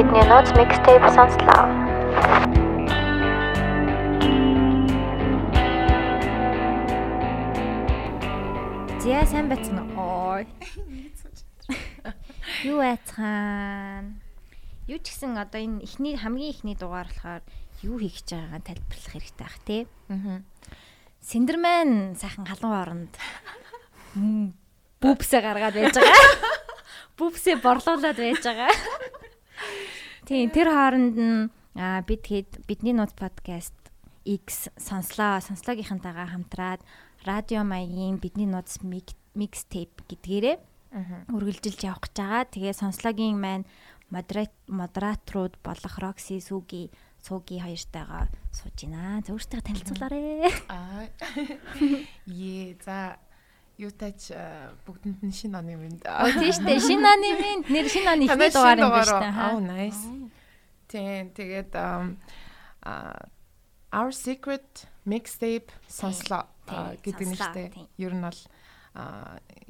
бидний нууц микстейп сонслоо. Зя сайн байцгаана уу? Юу байцгаана? Юу ч гэсэн одоо энэ эхний хамгийн эхний дугаар болохоор юу хийх гэж байгаагаа тайлбарлах хэрэгтэй бах тий. Аа. Синдермен сайхан халуун оронд бүбсээ гаргаад байж байгаа. Бүбсээ борлуулад байж байгаа. Тийм тэр хооронд нь бид хэд бидний нууц подкаст X сонслоо. Сонслогийнхантайгаа хамтраад радио маягийн бидний нууц микстейп гэдгээрээ үргэлжилж явах гэж байгаа. Тэгээ сонслогийн маань модераторууд болох Roxy Сүги Сүги хоёртойгоо сууж байна. Зөвхөн танилцуулаарэ. Аа. Е за юутач бүгдэнд нь шинэ оны минь. Оо тийш дээ шинэ оны минь нэр шинэ оны ихний дугаар юм байна шүү дээ. Аа nice. Тэг тэгээд Our Secret Mixtape сонслоо гэдэг нэртэй. Ер нь бол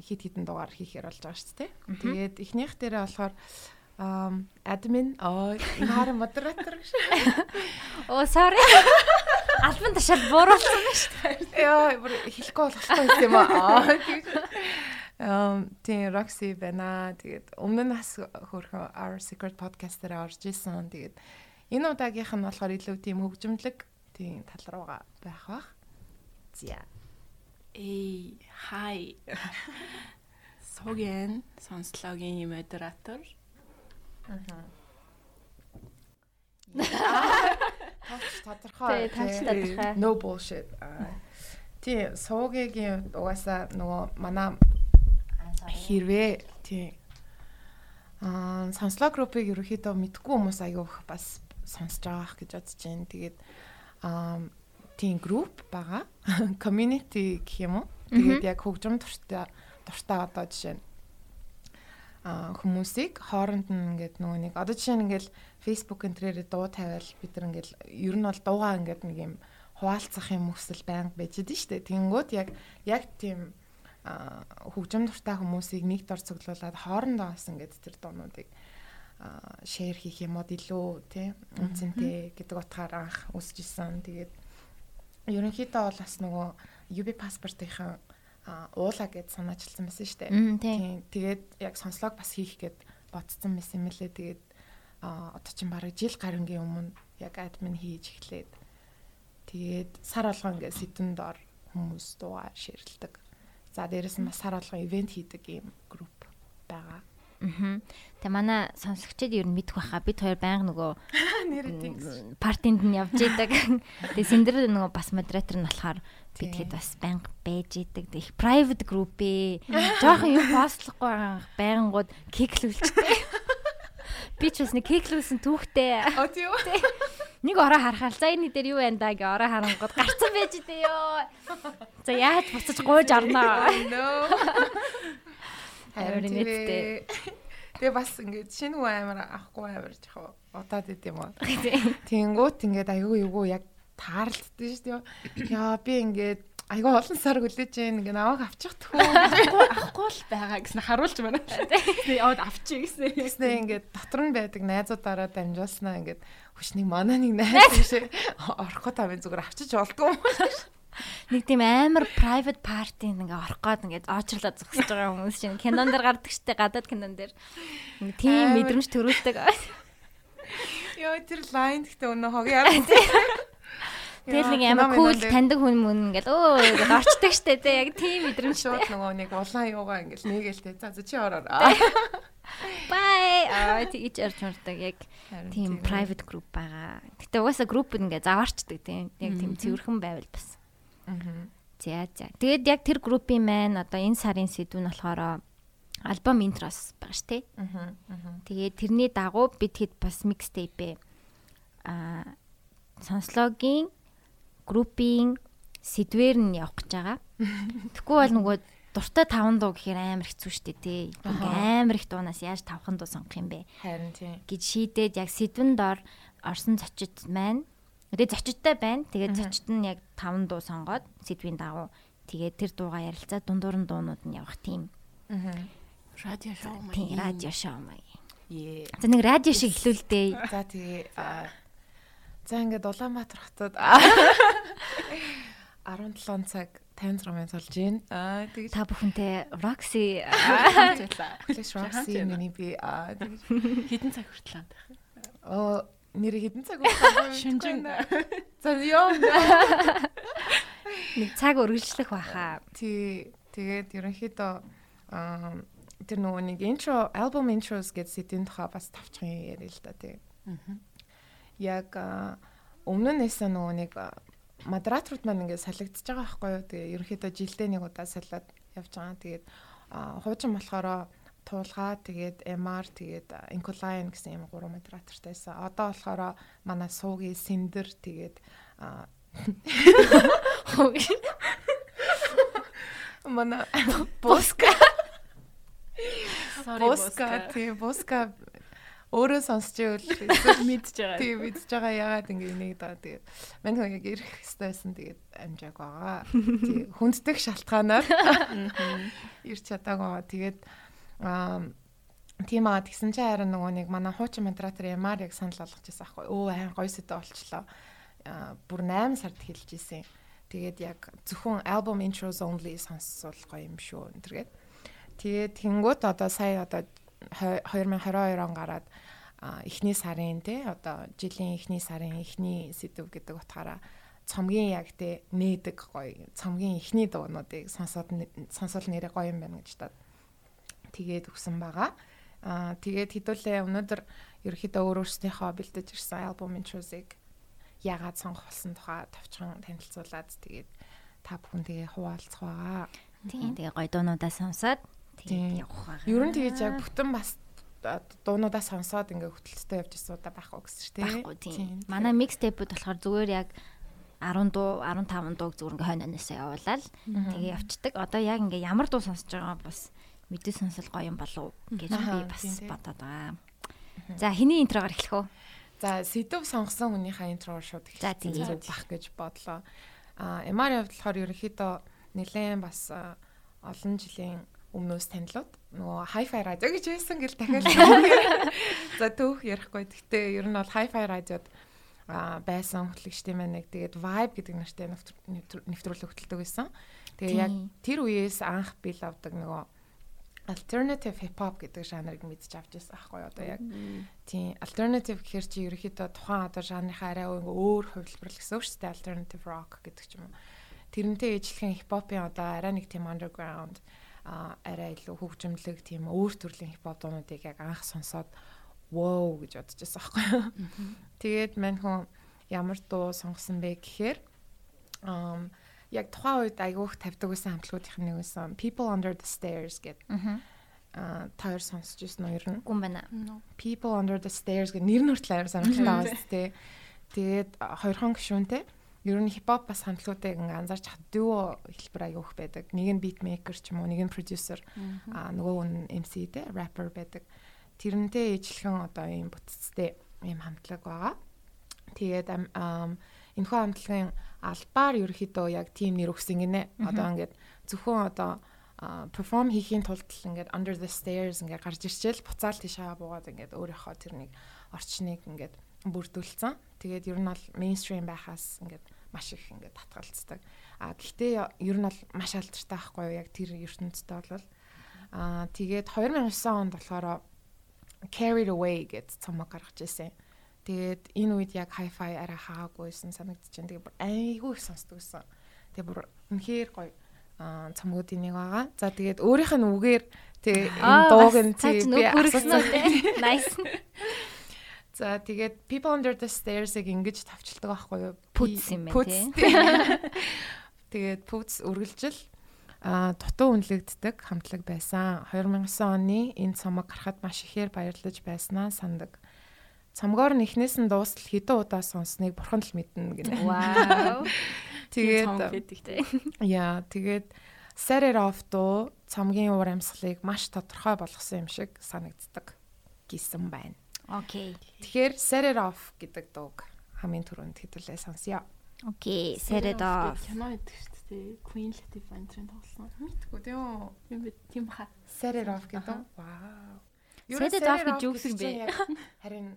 хит хитэн дугаар хийхээр болж байгаа шүү дээ. Тэгээд эхнийх дээрээ болохоор админ оо энэ хараа модератор гэж. Оо sorry. Албан тушаал бууруулсан байна шүү дээ. Яа, бүр хэлэхгүй болохгүй юм аа. Эм тийм Roxy байна. Тэгээд өмнө нь бас хөрхөн Our Secret podcast-ээр орж исэн. Тэгээд энэ удаагийнх нь болохоор илүү тийм хөгжимлэг тийм тал руугаа байх бах. За. Эй, хай. Соген сонслогийн модератор. Аа. Тооч тодорхой. Тооч тодорхой. No bullshit. Тий, суугийн угаасаа нөгөө манай хэрвээ тий аа сонслоо группыг ерөөхдөө мэдгүй хүмүүс их бас сонсож байгаа гэж бодож байна. Тэгээд аа тийм групп байгаа. Community гэх юм уу? Тэгээд яг хөгжим дуртай дуртай одоо жишээ нь хүмүүсийг хооронд нь ингээд нөгөө нэг одоо жишээ нь ингээд Facebook энтрээр дуу тавиал бид нар ингээд ер нь бол дуугаа ингээд нэг юм хуваалцах юм өсөл байнга байж дээ штэ. Тэнгүүд яг яг тийм хөгжим дуртай хүмүүсийг нэг дор цуглуулад хоорондоо бас ингээд тэр дуунуудыг шеэр хийх юмуд илүү тий үнцэнтэй гэдэг утгаар анх үсэж исэн. Тэгээд ерөнхийдөө бол бас нөгөө UB паспортынхаа уула гэд санаачилсан байсан шүү дээ. Тийм. Тэгээд яг сонслог бас хийх гэд бодсон байсан юм лээ. Тэгээд одоо чинь бараг жил гарангийн өмнө яг админ хийж эхлээд тэгээд сар болгон ингээд сэдвэн дор хүмүүс дуугаа ширэлдэг. За дээрэс нь бас сар болгон ивент хийдэг юм групп байгаа. Аа. Тэ манай сонсогчид ер нь мэдэх байхаа бид хоёр байнга нөгөө партинд нь явж идэг. Тэгээ сэндэр нөгөө бас модератор нь болохоор бид хэд бас байнга байж идэг. Их private group ээ. Жохон юм постлохгүй байнгууд кеклүүлчтэй. Би ч бас нэг кеклүүлсэн түүхтэй. Оо тийм үү? Нэг ороо харахаар за энэ дээр юу байна да гэ ороо харангууд гарцсан байж дээ ёо. За яаж буцаж гуйж орноо. Харин нэттэй. Тэгээ бас ингээд шинэ хүн амар авахгүй амар жоо удаад ид юм уу. Тэнгүүт ингээд аюу юу яг таарлддаг шүү дээ. Яа би ингээд айгүй олон сар хүлээж जैन ингээ наваг авчих тхүү авахгүй л байгаа гэсэн харуулж байна. Яваад авчи гэсэн. Гэснээ ингээд дотор нь байдаг найзуудаараа дамжуулснаа ингээд хүчнийг манай нэг найз биш орохгүй тавын зүгээр авчиж болдгоо. Нэг тийм амар private party ингээ орох гээд ингээ оочрлоо зогсож байгаа хүмүүс чинь кинон дээр гардаг штэ гадаад кинон дээр. Тийм мэдрэмж төрүүлдэг. Йоо тэр лайн гэхдээ өнөө хог яа. Тэгэл нэг амар кул таньдаг хүн мөн ингээл өө гэж орчдөг штэ тэ яг тийм мэдрэмж шууд нөгөө нэг улаан юугаа ингээл нэгээлтэй за чи ороо. Бай аа тийч орж мурдаг яг тийм private group байгаа. Гэтэ угаасаа group ингээ заваарчдаг тийм яг тийм цэвэрхэн байвал бас. За за. Тэгээд яг тэр группийн маань одоо энэ сарын сэдв нь болохоор альбом интрос байгаа шүү дээ. Тэгээд тэрний дагуу бид хэд бас микстейп аа сонслогийн группийн сэдвэр нь явах гэж байгаа. Тэгэхгүй бол нөгөө дуртай таван дуу гэхээр амар хэцүү шттэ тий. Амар их дуунаас яаж тавхан дуу сонгох юм бэ? Харин тий. гэж шийдээд яг сэдвэн дор орсон зочид маань Тэгээ зочидтой байна. Тэгээ зочид нь яг 5 дуу сонгоод сэдвийн дагуу тэгээ тэр дуугаа ярилцаад дундуур нь дуунууд нь явах тийм. Аа. Радио шоу маяг. Тийм радио шоу маяг. Е. За нэг радио шиг эхлүүлдэй. За тэгээ за ингээд Улаанбаатар хотод 17 цаг 56 минут болж байна. Аа тэгэж Та бүхэнтэй Roxy Flash Roxy миний би аа тэгэж Хэдэн цаг хүртэл байх. оо нэр хідэн цаг болсон. Шинжин. За ёо. нэг цаг үргэлжлэх баха. Тий тэгээд ерөнхийдөө тэр нөгөө нэг intro album intros гэж сэдвийн тухай бас тавчхан яриа л да тий. Яг өмнө нь нэсэн нөгөө нэг модераторууд маань ингээд салгидчихж байгаа байхгүй юу. Тэгээ ерөнхийдөө жилдээ нэг удаа салаад явж байгаа. Тэгээд хуучин болохоор туулгаа тэгээд MR тэгээд Incoline гэсэн юм гурван модератортай байсан. Одоо болохоор манай суугийн Синдер тэгээд манай Боска Боска тий Боска өөрөө сонсч ивэл эсвэл мэдж байгаа. тий мэдж байгаа. Яагаад ингэ энийг даа тэгээд мань хүн яг ирэх хэвчээсэн тэгээд амжааг байгаа. Тий хүнддэг шалтгаанаар. Ирч чадаагүй. Тэгээд аа тийм аа тэгсэн чинь харин нөгөө нэг манай хуучин модератор Ямар яг санал болгож байсан аахгүй. Өө айн гоё сэдв болчлоо. Аа бүр 8 сард хэлж исэн. Тэгээд яг зөвхөн album intros only сонсвол гоё юм шүү. Тэргээд тэгээд тэнгуут одоо сая одоо 2022 он гараад эхний сарын те одоо жилийн эхний сарын эхний сэдв гэдэг утгаараа цомгийн яг те нээдэг гоё цомгийн эхний дуунуудыг сонсоод сонсол нэрээ гоё юм байна гэж та тэгээд өгсөн байгаа. Аа тэгээд хэдүүлээ өнөөдөр ерөөхдөө өөр өөрснийхөө бэлдэж ирсэн альбом интросыг яагаад сонгох болсон тухай товчхон танилцуулаад тэгээд та бүхэн тэгээ хуваалцах байгаа. Тийм тэгээ гоё дуунуудаа сонсоод тэгээд явах байгаа. Ер нь тэгэж яг бүтэн бас дуунуудаа сонсоод ингээ хөтөлцөй явж ирсэн удаа байхгүй гэсэн шүү дээ. байхгүй тийм. Манай mixtape-үүд болохоор зүгээр яг 10 дуу 15 дууг зүгээр ингээ хойно хойноосоо явуулаад тэгээ явцдаг. Одоо яг ингээ ямар дуу сонсож байгаа бас мэдээ сонсол гоё юм болов гэж би бас бодоод байгаа. За хэний интрогоор эхлэх үү? За сэдв сонгосон хүнийхээ интро шууд зүйл бах гэж бодлоо. А явд болохоор ерөнхийдөө нэлээд бас олон жилийн өмнөөс танилуд нөгөө hi-fi радио гэж байсан гэл дахиад за түүх ярихгүй. Гэхдээ ер нь бол hi-fi радиод байсан хөтлөгчтэй маань нэг тэгээд vibe гэдэг нэртэй нэвтр- нэвтр- нэвтрүүлэг хөтэлдэг байсан. Тэгээ яг тэр үеэс анх бил авдаг нөгөө alternative hip hop гэдэг жанрыг мэдчих авч байсан аахгүй одоо яг тийм alternative гэхэр чи ерөөхдөө тухайн одоо жанрынхаа арай өөр хувилбар л гэсэн үг шүү дээ alternative rock гэдэг ч юм уу. Тэрнтэй ижлэхэн hip hop-ын одоо арай нэг тийм underground а арай илүү хөгжимлэг тийм өөр төрлийн hip hop дуунуудыг яг анх сонсоод wow гэж бодож байсан аахгүй тэгээд мань хүн ямар дуу сонгосон бэ гэхээр ам яг тухайн үед айгүйх тавьдаг байсан хамтлагуудын нэг байсан People Under the Stairs гэдэг а таар сонсч ирсэн ер нь Гүн байна. People Under the Stairs гэх нэр нь хүртэл амар сонирхолтой байна тий. Тэгээд а, хоёрхан гишүүнтэй ер нь хипхоп бас хамтлагуудыг ингээ анзаарч хад дүү хэлбэр аяух байдаг. Нэг нь beatmaker ч юм уу, нэг нь producer, а нөгөө нь MC тий, rapper байдаг. Тэрнтэй ижлэхэн одоо ийм бүтцтэй ийм хамтлаг байгаа. Тэгээд ам, энэхүү хамтлагийн албаар ерөөхдөө яг team нэр өгсөн гинэ. Одоо ингээд зөвхөн одоо перформ хийхийн тулд ингээд under the stairs ингээд гарч ирчээл буцаал тийшээ буугаад ингээд өөрийнхөө тэр нэг орчныг ингээд бүрдүүлсэн. Тэгээд ер нь бол mainstream байхаас ингээд маш их ингээд татгалцдаг. А гэхдээ ер нь бол маш алдартай байхгүй юу яг тэр ертөнцтэй бол а тэгээд 2009 онд болохоор carried away гэж цомог гаргаж ирсэн. Тэгээд энэ үед яг hi-fi арай хаагүйсэн санагдаж байна. Тэгээд бүр айгүй их сонсдог байсан. Тэгээд бүр үнэхээр гоё аа цомгуудын нэг байгаа. За тэгээд өөрийнх нь үгээр тэгээ энэ дууг нь тий тий би асуусан. те. Nice. За тэгээд People Under the Stairs-ыг ингэж тавчилдаг байхгүй юу? Puts юм байна, тий. тий. Тэгээд Puts үргэлжил а дутуу үнэлэгддэг хамтлаг байсан. 2009 оны энэ цомог гарахад маш ихээр баярлаж байснаа сандаг. Цомгоор нь эхнээс нь дуустал хэдэн удаа сонсныг бурхан л мэднэ гэнэ. Вау. Тэгээд яа тэгээд set it off дуу цомгийн уур амьсгалыг маш тодорхой болгосон юм шиг санагддаг гэсэн байна. Окей. Тэгэхээр set it off гэдэг дууг хамгийн түрүүнд хэдүүлээ сонсъё. Окей. Set it off. Кино гэдэг шүү дээ. Queen Latifah энэ төрөнд тоглосон. Мэдгүй тийм үү? Юм бэ тийм хаа. Set it off гэдэг. Вау. Set it off гэж юу гэсэн бэ? Харин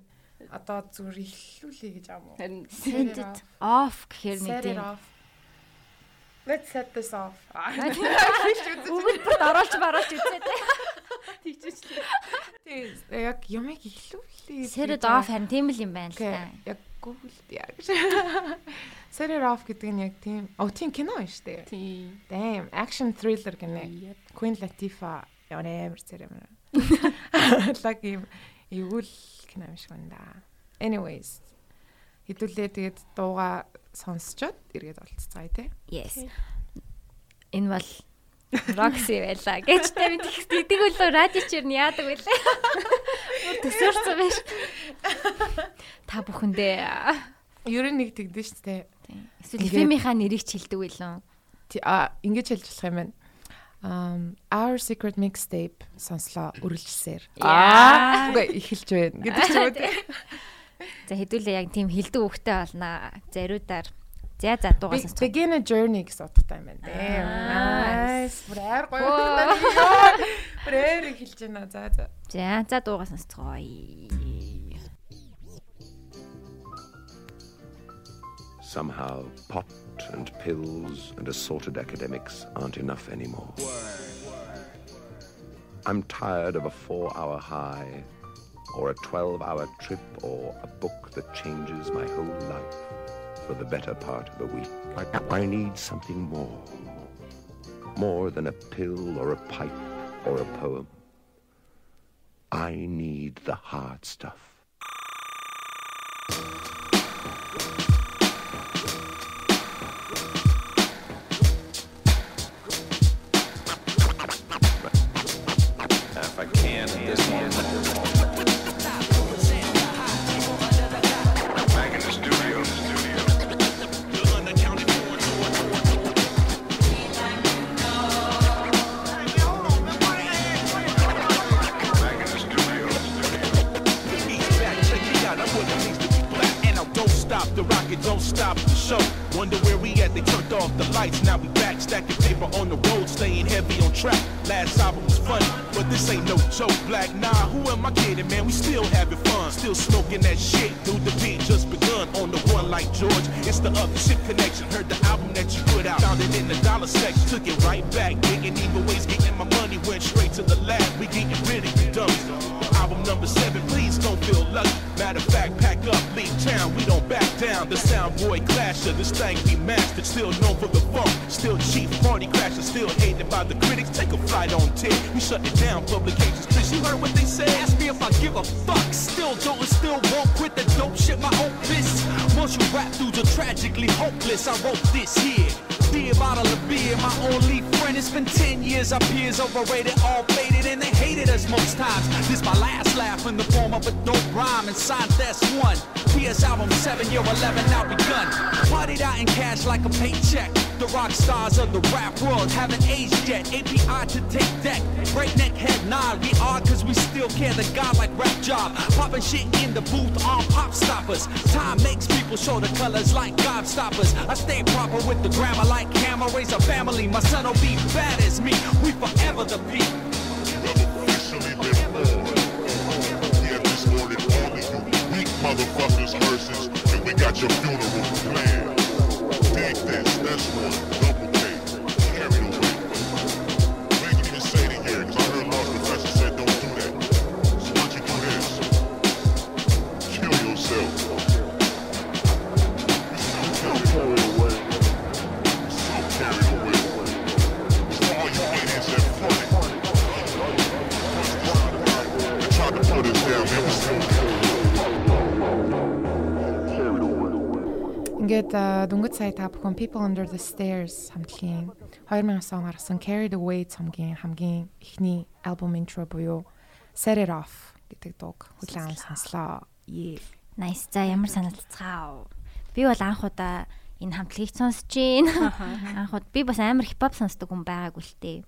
одоо зүгээр ихлүүлээ гэж аам уу? Харин Set it off гэхээр нэг тийм. Let's set this off. өгөлбөрт оруулж маруулж үзээ тэ. Тэгээ яг ямыг ихлүүлээ. Set it off харин тийм л юм байна л та. Яг Google яг. Set it off гэдэг нь яг тийм. Оо тийм кино юм шүү дээ. тийм. Damn, action thriller гэнэ. Queen Latifah ямар амар зэрэг. Лаг юм эвгүй кино юм шиг байна да. Anyways. Хэдүүлээ тэгээд дууга сонсчоод эргээд олццгаая те. Yes. Энэ бол Roxy байла гэж тэ би тэгдэг үлээ радио чир нь яадаг үлээ. Бүр төсөөрсөн байж. Та бүхэндээ Ер нь нэг тэгдэж дээ. эсвэл фильмийнхаа нэрийг ч хэлдэг үлээ. Ти- А ингэж хэлж болох юм байна. Um Our Secret Mixtape сонслоо үргэлжлсээр. Яа. үгүй эхэлж байна гэдэг ч юм уу. За хэдүүлээ яг тийм хэлдэг хөхтэй болно. Зариудаар за за дуугаа Be- сонсох. Begin a journey гэсэн утгатай юм байна. Аа. Nice. Бүр аяр гоё байна. Бүр аяр эхэлж байна. За за. За за дуугаа сонсцгоо. Somehow, pot and pills and assorted academics aren't enough anymore. I'm tired of a four hour high, or a 12 hour trip, or a book that changes my whole life for the better part of a week. I, need something more. More than a pill or a pipe or a poem. I need the hard stuff. Matter of fact, pack up, leave town, we don't back down. The soundboy clasher, this thing be mastered, still known for the funk. Still chief party crasher, still hated by the critics. Take a flight on 10, we shut it down, publications. Chris, you heard what they said? Ask me if I give a fuck. Still don't and still won't quit the dope shit. My opus. Once you rap dudes are tragically hopeless. I wrote this here. Be a bottle of beer, my only friend. It's been 10 years. Our peers overrated, all faded, and they hated us most times. This my last laugh in the form of a dope rhyme. And signed that's one. PS album 7 year 11 now begun. Partied out in cash like a paycheck. The rock stars of the rap world haven't aged yet. API to take that. Breakneck head nod. We are cause we still care. The god like rap job. Popping shit in the booth on pop stoppers. Time makes people show the colors like God stoppers. I stay proper with the grammar like hammer. Raise a family. My son will be bad as me. We forever the peak. officially been born. This morning weak motherfuckers versus, and we got your funeral planned. Dig this, that's one, Ингээд дөнгөж сая та бүхэн People Under the Stairs хамтлагийн 2000 он гаргасан Carry the Weight цомгийн хамгийн эхний альбом интро буюу Set It Off гэдэг дууг хүлээн сонслоо. Yeah. Nice. За ямар саналцгаа. Би бол анх удаа энэ хамтлагийг сонсож гин. Анх удаа би бас амар хипхоп сонсдог хүн байгаагүй л тээ.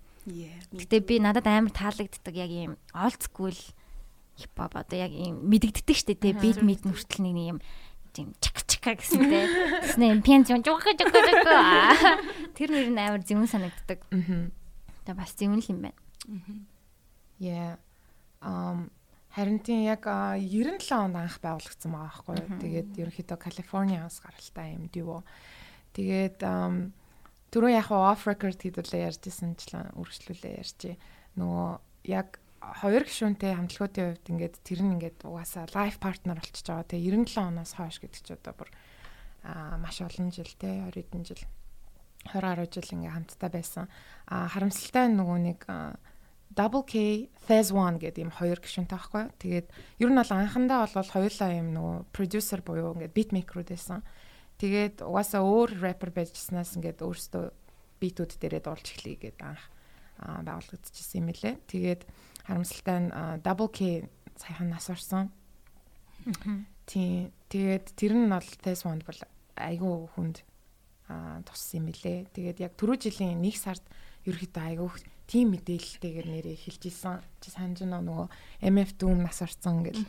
Гэтэ би надад амар таалагддаг яг ийм old school хипхоп одоо яг ийм мэдэгддэг штэ тий бит мид нүртэл нэг юм тийм чак чака гэсэнтэй. Тэснэ юм пиан жоо жоо жоо. Тэр нэр нь амар зэвэн санагддаг. Мгм. Тэгээ бас зэвэн л юм байна. Yeah. Um Харин тийм яг а, 97 онд анх байгуулагдсан байгаа байхгүй юу. Тэгээд ерөнхийдөө Калифорниас гаралтай юм дүү. Тэгээд ам, түрүү яг off record хэдүүлээ ярьжсэн ч үргэлжлүүлээ ярьчих. Нөгөө яг хоёр гишүүнтэй хамтлагуудын хувьд ингээд тэр нь ингээд угаасаа лайф партнер болчихж байгаа. Тэгээ 97 оноос хойш гэдэг чи одоо бүр аа маш олон жил те 20 хэдэн жил 20 гаруй жил ингээ хамтдаа байсан. Аа харамсалтай нөгөө нэг Double K Phase 1 гэдэг юм хоёр гишүүнтэй байхгүй. Тэгээд ер нь бол анхандаа бол хоёулаа юм нөгөө producer буюу ингээд beat maker-ууд байсан. Тэгээд угаасаа өөр rapper байжснаас ингээд өөрсдөө битүүд дээрээ дуулж эхлэе гэдэг анх байгуулагдчихсан юм лээ. Тэгээд харамсалтай нь Double K саяхан нас орсон. Тийм. Тэгээд тэр нь бол Phase 1 бол айгүй хүнд туссан юм лээ. Тэгээд яг түрүү жилийн 1 сард ерөөхдөө айгүй тим мэдээлэлтэйгээр нэрээ хэлж исэн. Чи санаж байна нөгөө MF Doom нас орсон гэл.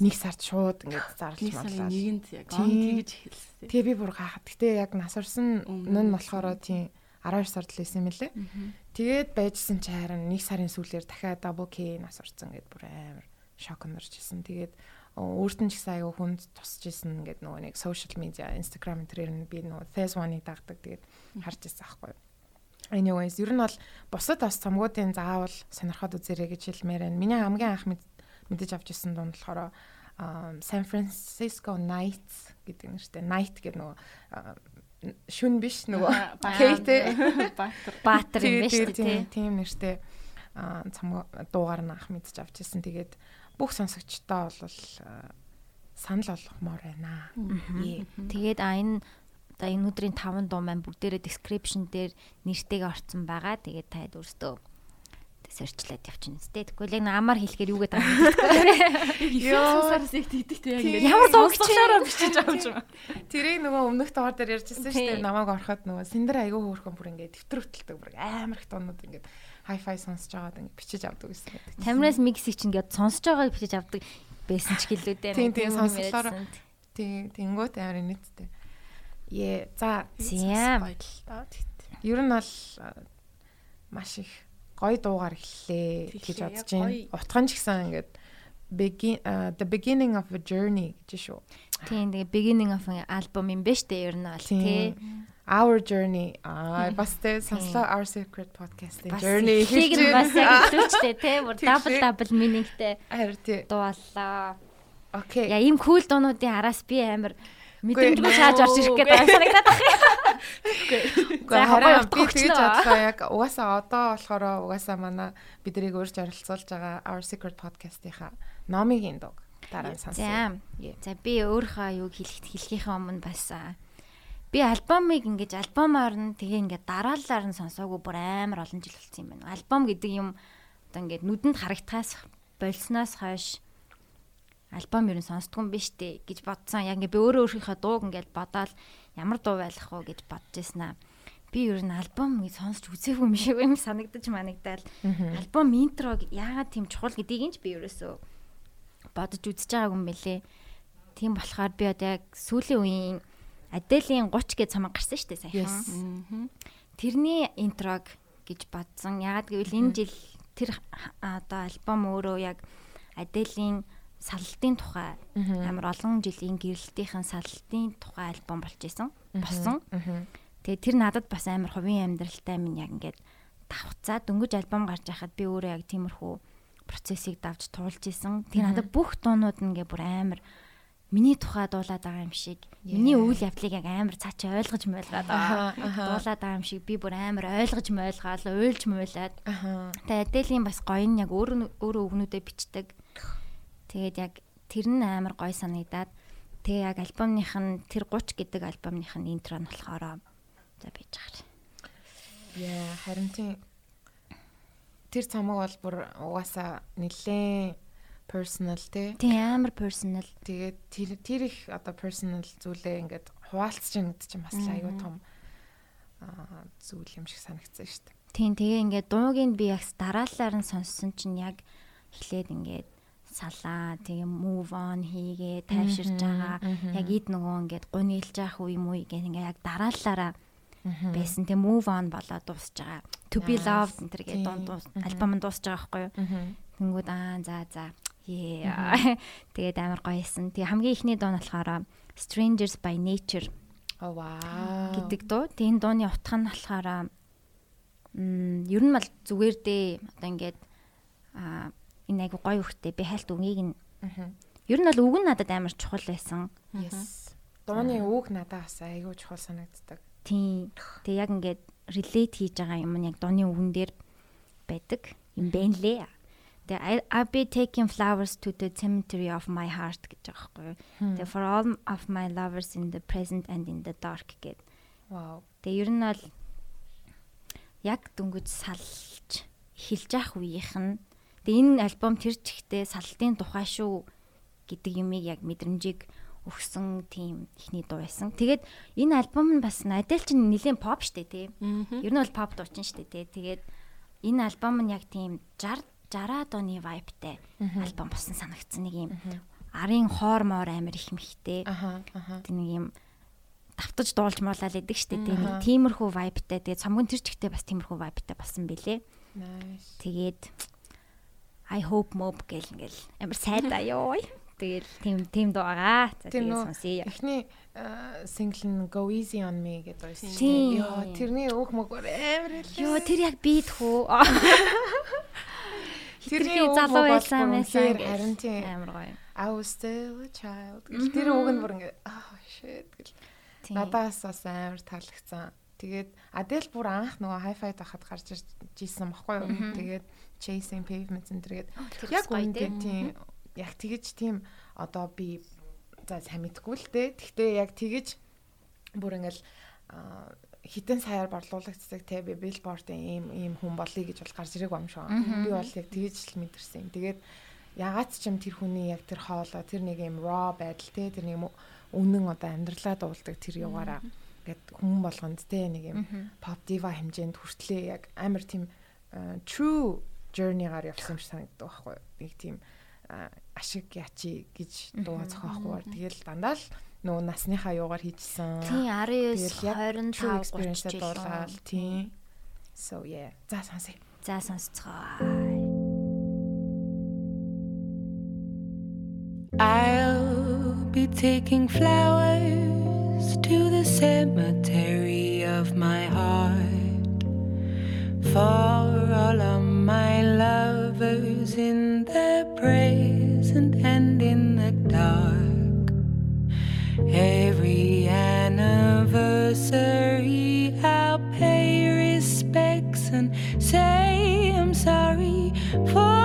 Нэг сард шууд ингээд зарлж марлаа. Нэгэнд яг он тэгж хэлсэн. Тэгээ би бүр гахад. Гэтэ яг нас орсон нь болохоор тийм 12 сард л байсан юм лээ. Тэгээд байжсэн чи харин нэг сарын сүүлээр дахиад double K нас орсон гэд бүр амар шок нэрж исэн. Тэгээд өөрт нь ч гэсэн аягүй хүнд тусч исэн гэдэг нөгөө нэг social media Instagram тэрээр нь би нөгөө Phase 1-ыг дагдаг тэгээд харж ирсэн аахгүй юу. Anyways, ер нь бол бусад бас цамгуудын заавал сонирхоод үзээрэй гэж хэлмээр байна. Миний хамгийн анх мэдэж авч ирсэн дунд болохоор San Francisco Nights гэдэг нэртэй Night гэдэг нөгөө шүн биш нөгөө Кейтэй Баатар. Юм биш тийм тийм нэртэй. Цамг дуугаар нь анх мэдэж авч ирсэн. Тэгээд бүх сонсогчдоо бол санал болгомоор байна. Тэгээд а энэ За энэ өдрийн 5 дуу маань бүгдээрээ description дээр нэртэйг орсон байгаа. Тэгээд таад өөртөө сэрчлээд явчихна зү. Тэгвэл яг амаар хэлэхээр юу гэдэг юм бэ? Ёосаас их тийдэгтэй яг ингэ. Ямар суугчлаараа бичиж авч байгаа. Тэрийг нөгөө өмнөх доор дээр ярьжсэн шүү дээ. Намайг ороход нөгөө синдер айгүй хөөрхөн бүр ингэ дэвтэр хөтэлдэг бүр амар их тонууд ингэ хай-фай сонсож байгаад ингэ бичиж авдаг гэсэн гэдэг. Тамираас миксийг чинь ингэ сонсож байгааг бичиж авдаг байсан ч гэлээ дээ. Тийм тийм сонсолоор. Тийм тэнгуут амар нийттэй. Е за зям. Ер нь бол маш их гоё дуугаар эхэллээ гэж бодож байна. Утхан ч гэсэн ингээд begin uh, the beginning of a journey гэж шүү. Тийм тэгээ beginning of an album юм байна штэ ер нь бол тий. Our journey аа бас тэ сонслоо our secret podcast-ийн journey хийж байна. Бас яг хэлвчтэй тий. Double double meaningтэй. Харин тий. Дуулаа. Окей. Я ийм cool дуунуудын араас би амар Мэдэмжгүй шааж орж ирэх гэдэг санагдаад байна. Гэхдээ харин би тэгж бодлоо яг угаасаа одоо болохоор угаасаа манай биднийг өөрч оролцуулж байгаа Our Secret podcast-ийнхаа номигийн дог дараа нь сонсъё. За би өөрийнхөө юуг хэлэх хэлхийнхээ өмнө бас би альбомыг ингэж альбомоор нь тэгээ ингээд дараалалаар нь сонсоогүй бүр амар олон жил болсон юм байна. Альбом гэдэг юм одоо ингээд нүдэнд харагдахаас болсноос хойш альбом ер нь сонсдгүй юм биш үү гэж бодсон. Яг ингээ би өөрөө өөрийнхөө дууг ингээд бодоод ямар дуу байх вэ гэж бодож ирсэн аа. Би ер нь альбом сонсч үзээгүй юм шиг юм санагдаж манагдаад альбом интрог яагаад тийм чухал гэдгийг ч би ерөөсөө бодож үзэж байгаагүй юм бэлээ. Тийм болохоор би одоо яг сүүлийн үеийн Аделийн 30 гэж цамаг гарсан шүү дээ саяхан. Тэрний интрог гэж бодсон. Яагаад гэвэл энэ жил тэр одоо альбом өөрөө яг Аделийн сallтын тухай амар олон жилийн гэрэлтийн сallтын тухай альбом болж исэн босон. Тэгээ тэр надад бас амар хувийн амьдралтай минь яг ингээд давхцаа дөнгөж альбом гарч байхад би өөрөө яг тиймэрхүү процессыг давж туулж исэн. Тэр надад бүх дуунууд нь ингээд бүр амар миний тухай дуулаад байгаа юм шиг миний үйл явдлыг яг амар цаачаа ойлгож мойлгаад байгаа. Дуулаад байгаа юм шиг би бүр амар ойлгож мойлгаал уйлж мойлаад. Тэгээ Аделийн бас гоё нь яг өөр өөр өвгнүүдэд бичдэг. Тэгээд яг тэр нь амар гой санагдаад тэгээ яг альбомных нь тэр 30 гэдэг альбомных нь интро нь болохоор за бийж байгаа. Яа, харин тийм тэр цамаг бол бүр угаасаа нэлээ personal тий. Тийм амар personal. Тэгээд тэр тэр их одоо personal зүйлээ ингээд хуваалцж гэдэг чинь бас аюу том аа зүйл юм шиг санагдсан шүү дээ. Тийм тэгээ ингээд дуугийн би яг дараалалаар нь сонссон чинь яг эхлээд ингээд салаа тэгээ move on хийгээ тайвширж байгаа. яг ид нөгөө ингээд гунилж явах үе юм уу гэх ингээд яг дараалалаараа байсан. Тэгээ move on болоод дуусж байгаа. To be loved энэ төргээ дунд альбом нь дуусж байгаа байхгүй юу? Тэнгүүд аа за за. Тэгээд амар гоёсэн. Тэгээ хамгийн ихний дуу нь болохоор Strangers by Nature Оо вау. гэдэг дуу. Тэгээ энэ дууны утга нь болохоор м ер нь бол зүгээр дээ. Одоо ингээд а энэ айгу гоё хөхтэй би хальт үгийг нь ер нь бол үг нь надад амар чухал байсан. Yes. Дууны үг надад бас айгүй чухал санагддаг. Тийм. Тэгээ яг ингээд relate хийж байгаа юм нь яг дууны үгэн дээр байдаг юм байна лээ. Тэгээ I'll be taking flowers to the cemetery of my heart гэж байгаа байхгүй юу. Тэгээ for all of my lovers in the present and in the dark гэд. Вау. Тэгээ ер нь бол яг дөнгөж салж эхэлж явах үеийнх нь тэгээ энэ альбом тэр чигтээ салтын тухай шүү гэдэг юмыг яг мэдрэмжийг өгсөн тийм ихний дуу байсан. Тэгээд энэ альбом нь бас Adele чинь нэлийн pop штэ тий. Ер нь бол pop дуучин штэ тий. Тэгээд энэ альбом нь яг тийм 60 60-аад оны vibeтай альбом болсон санагдсан нэг юм. Арын хоор моор амар их мэхтэй. Тэг нэг юм давтаж дуулж муулаад идэг штэ тий. Нэг тиймэрхүү vibeтай. Тэгээд цомгон тэр чигтээ бас тиймэрхүү vibeтай болсон бэлээ. Nice. Тэгээд I hope mob гэл ингээл амар сайдаа ёо. Тэгэл тийм тийм дуу байгаа. За нөө сонсъё. эхний сингл нь Go Easy on Me гэдэг байсан. Йоо, тэрний өөх мөгөр амар хэлээ. Йоо тэр яг бит хүү. Тэрний залуу байсан байсан. Харин тийм. Амар гоё. I was still a child. Тэр үг нь бүр ингээд аа shit гэл. Надаас бас амар таалагдсан. Тэгээд Adele бүр анх нөгөө hi-fi дахад гарч ирж ийсэн баггүй юу. Тэгээд Chasing Pavements энэ төргээд. Яг үнэхээр тийм яг тэгэж тийм одоо би за сайн мэдгүй л дээ. Гэхдээ яг тэгэж бүр ингээл хитэн саяар борлуулагддаг те би billboard-ын ийм ийм хүн болъё гэж бол гарч ирэх юм шүү. Би бол яг тэгэж л мэдэрсэн. Юм. Тэгээд ягаад ч юм тэр хүний яг тэр хоолой тэр нэг юм raw байдал те тэр нэг юм үнэн одоо амьдралаа дуулдаг тэр югаараа гэд хүн болгонд те нэг юм pop diva хэмжээнд хүртлээ яг амар тийм true journey-гаар явсан юм шиг санагддаг байхгүй юу. Нэг тийм ашиг ячи гэж дуу зохиохгүй. Тэгэл дандаа л нөгөө насныхаа юугаар хийжсэн. Тийм 19 Тэгэл яг true 25 experience 30 дуулаад тийм. So yeah. За сонсъё. За сонсцгоо. I'll be taking flowers to the cemetery of my heart for all of in the present and in the dark. Every anniversary, I'll pay respects and say I'm sorry for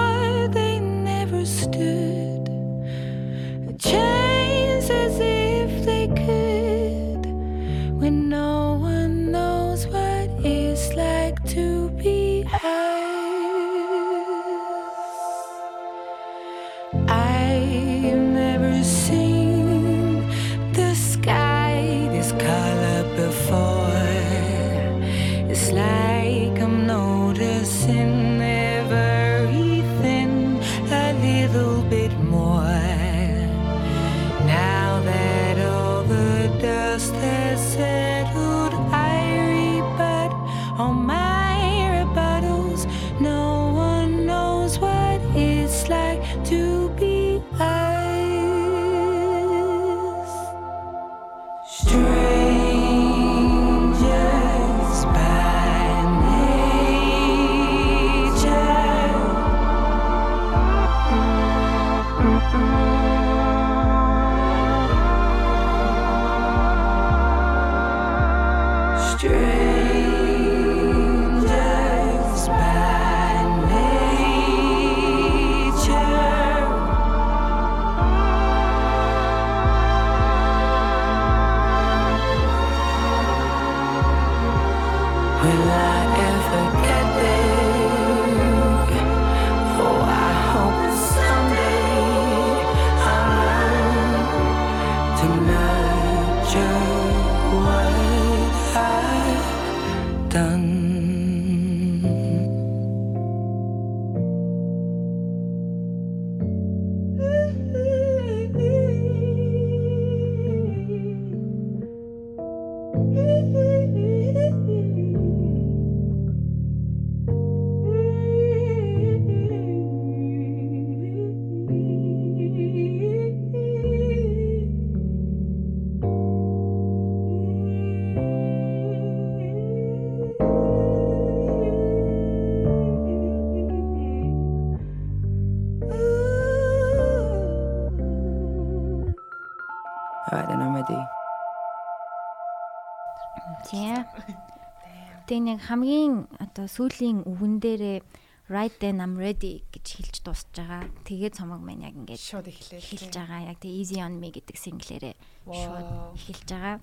Тэгээ нэг хамгийн одоо сүүлийн үгэн дээрээ right then I'm ready гэж хэлж дуусж байгаа. Тэгээд цомог маань яг ингээд шууд эхлэв. эхэлж байгаа. Яг тэгээ easy on me гэдэг single-ээрээ шууд эхэлж байгаа.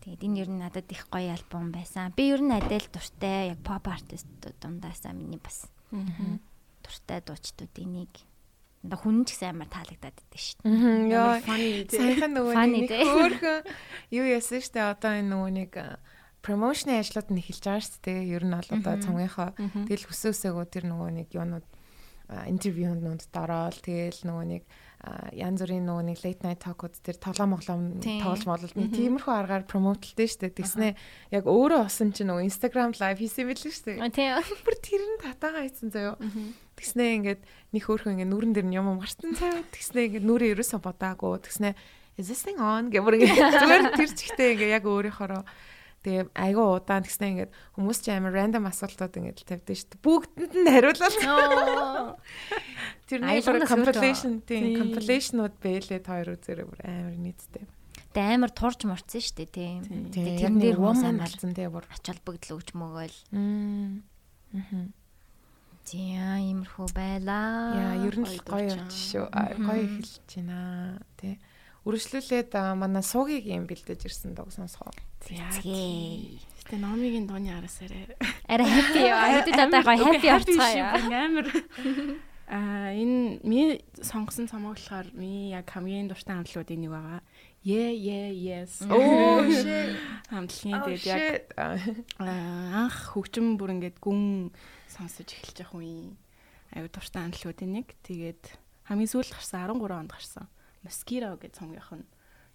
Тэгээд энэ ер нь надад их гоё альбом байсан. Би ер нь адил дуртай яг pop artistууд дундаасаа миний бас дуртай дуучдуудын нэг. Надаа хүн ч гэсэн амар таалагдаад идэв шүү дээ. Яа. Саяхан нөгөө нэг тий. хөөхөн юу яасан штэ одоо энэ нөгөө нэг промошны ажлууд нь эхэлж байгаа шүү дээ. Ер нь бол одоо цомгийнхоо тэгэл хүсөөсөөгөө тэр нөгөө нэг юунууд интервьюнууд дороод тэгэл нөгөө нэг янз бүрийн нөгөө нэг late night talk-ууд тэр тоглоом моглоом тоглож молол нэг тиймэрхүү аргаар промотлдээ шүү дээ. Тэгснэ яг өөрөө осон чинь нөгөө Instagram live хийсэн шүү дээ. А, Тийм. Бүр тэр нь татаага хийсэн заяо. Тэгснэ ингээд нэг хөөрхөн ингээд нүрэн дээр нь юм марцсан цаа. Тэгснэ ингээд нүрээ ерөөсө бодаагүй. Тэгснэ is this thing on гэмээр ингээд зүгээр тэр чигтээ ингээд яг өөрийнхоороо тэгээ айгүй удаан тэгснэ ингээд хүмүүс ч амар random асуултууд ингээд л тавьдээ шүү дээ. Бүгдэнд нь хариулал. Тэр нэг Аялгаас compilation тийм compilation-ууд бэлээд хоёр үзээрээ бүр амар нийттэй. Тэгээ амар турж морцсон шүү дээ тийм. Тэгээ тэрэн дээр хүмүүс амар болсон тэгээ бүр. ач холбогдол өгч мөгөөл. Мгм. Тийм иймэрхүү байлаа. Яа, ер нь гоё болж шүү. Гоё эхэлж байна. Тэ. Үргэлжлүүлээд манай суугийг юм бэлдэж ирсэн дог сонсгоо. Зээ. Гэтэ номигийн дууны араасаарэ. Арай happy яа. Хэдүүд одоо гоё happy орцгоё. Амар. Аа энэ ми сонгосон цомог болохоор ми яг хамгийн дуртай хамтлагуудын нэг байгаа. Yeah yeah yes. Оо shit. Хамтлагийн тэгээд яг аа, анх хөгжим бүр ингээд гүн сонсож эхэлж явах үе. Аюу дуртай хамтлагуудын нэг. Тэгээд хамгийн сүүлд гарсан 13 онд гарсан. Mosquito гэж цомгийнх нь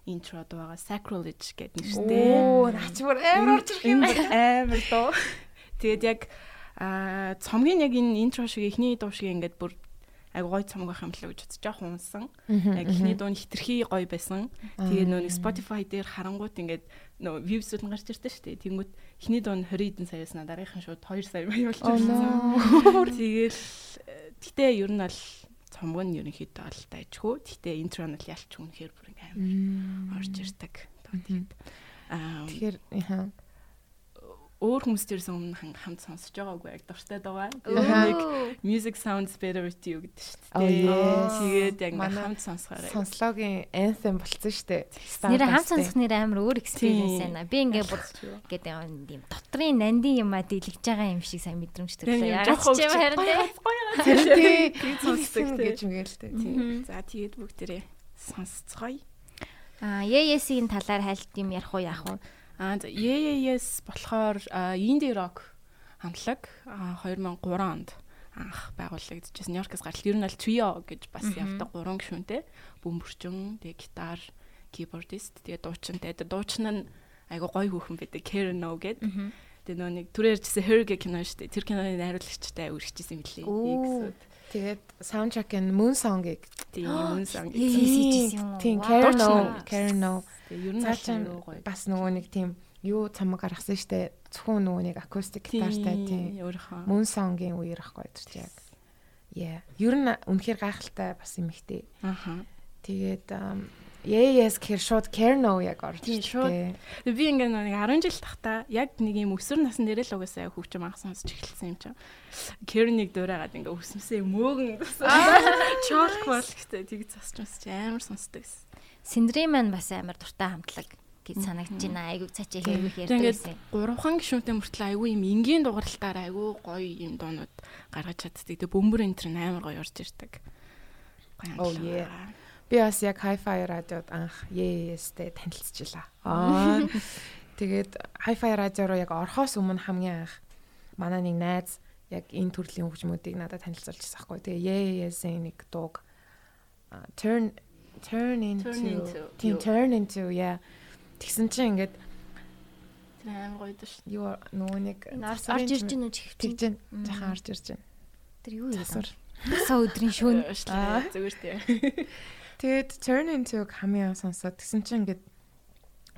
интро дуу байгаа. Sacrilege гэдэг нэртэй. Оо, наач бүр амар орж ирэх юм. Амар дуу. Тэгээд яг аа цомгийн яг энэ интро шиг эхний дуу шиг ингээд бүр айгу гой цомог байх юм лээ гэж бодож жоох унсан. Яг эхний дуу нь хитрхи гоё байсан. Тэгээ нөө Spotify дээр харангуут ингээд нөө views-ууд нь гарч ирдэ шүү дээ. Тэнгүүт эхний дуу нь 20 эдэн саяас на дараагийнхан шууд 2 сая байв болчихсон. Тэгээл гэтээ ер нь бол цомог нь ерөнхийдөө бол дайжгүй. Гэтээ интро нь л ялч үнэхээр бүр ингээд амар орж ирдэг. Тэгээд аа Тэгэхээр. Өөр хүмүүс тэрсэн өмнө хамт сонсож байгаагүй яг дуртай дуугаа. Оо. Тэгээд нэг music sounds better with you гэдэг шүү дээ. Тэгээд яг хамт сонсохоор Сонслогийн anthem болсон шүү дээ. Нэр хамт сонсох нэр амар өөр experience байна. Би ингээ бүр гэдэг юм дотрын нандин юмаа дийлгэж байгаа юм шиг сайн мэдрэмж юм Ягаад жоох ч юм харин тий. Тэгээд сонсдог гэж мгээл тээ. За тэгээд бүгдээрээ сонсцгоё. Аа, Yes-ийн талаар хайлт юм ярих уу яах уу? Аа за Yes болохоор indie rock хамтлаг а, 2003 онд анх байгуулагдчихсан. Нью-Йоркээс гаралт ер нь аль trio гэж бас явдаг гурван гишүүнтэй. Бөмбөрчөн, тэгээ гитар, keyboardist, тэгээ дуучин. Тэгээ дуучин нь айгу гоё хүүхэн байдаг. Karen No гэд. Тэгээ нөө нэг түрээр ярьжсэн Her гэх кино шүү дээ. Тэр киноны найруулагчтай үргэлжчихсэн мөлий. Оо. Тэгээд soundtrack-ын Moon Song-ыг Тийм сан. Yes, yes, юм уу? Тийм. Karen No, Дуучин. Karen. Тэгээ ер нь бас нөгөө нэг тийм юу цамаг гаргасан штэ. Зөвхөн нөгөө нэг acoustic гитартай тийм Moon Song-ийн үеэр ахгүй тэр яг. Yeah. Ер нь үнэхээр гайхалтай бас юм ихтэй. Аха. Тэгээд yes гэхэр шууд Kerno яг орж Тийм, шууд. би ингээ нэг 10 жил тахта яг нэг юм өсвөр насны дээр л угаасаа хөгжим анх сонсч эхэлсэн юм чинь. Кернийг дуурайгаад ингээ өсмөсөө мөөгөн чоолх бол гэдэг тийг засч масч амар сонсдог гэсэн. Синдрей маань бас амар дуртай хамтлаг гэж санагдаж байна. Айгуу цаачаа Тэгээ ярьдаг ингээд байсан. гурван гишүүнтэй мөртлөө айгүй юм энгийн дууралтаар айгүй гоё юм доонууд гаргаж чаддаг. Тэгээ бөмбөр энэ төр амар гоё орж ирдэг. Гоё yeah. Би бас яг Hi-Fi радиод анх Yes-тэй танилцчихлаа. Аа. Тэгээд Hi-Fi радио руу яг орхоос өмнө хамгийн анх манай нэг найз яг энэ төрлийн хөгжмүүдийг надад танилцуулчихсан байхгүй. Тэгээ Yes-ийн нэг дууг turn turn into Turn into, яа. Тэгсэн чинь ингээд Тэр амар гоё дээ шүү. юу нөгөө нэг орж ирж гин үү тэгж гэн жахан орж ирж байна. Тэр юу юм? Тасаа өдрийн шөнө. Аа. Зүгээр тийм. Тэгээд turn into хамгийн сонсоод тэгсэн чинь ингээд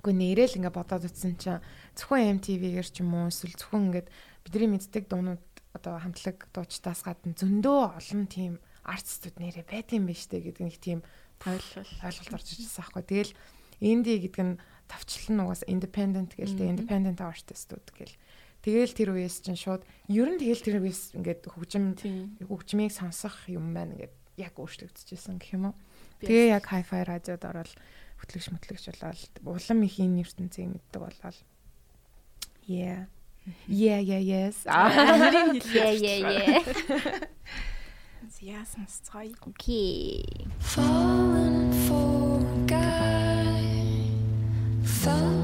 үгүй нэрэл ингээд бодоод утсан чинь зөвхөн MTV-гээр ч юм уу эсвэл зөвхөн ингээд бидний мэддэг дуунууд одоо хамтлаг дуучтаас гадна зөндөө олон тийм артистууд нэрээ байт юм биш үү гэдэг нэг тийм Ойлголт. ойлголт орж ирсэн аахгүй. Тэгэл инди гэдэг нь тавчлан нугаас independent гэлтэй independent artistууд гэл. Тэгэл тэр үеэс чинь шууд ер нь тэгэл тэр үеэс ингээд хөгжим хөгжмийг сонсох юм байна ингээд яг өөрчлөгдөжсэн гэх юм уу. Тэгээ яг hi-fi радиод ороод хөтлөгч мэтлэгч болоод улам их энэ ертөнцийг мэддэг болоод Yeah. Yeah, yeah, yes. Хэлээ. Yeah, yeah, yeah. Яасан цай. Окей. Falling for a guy fell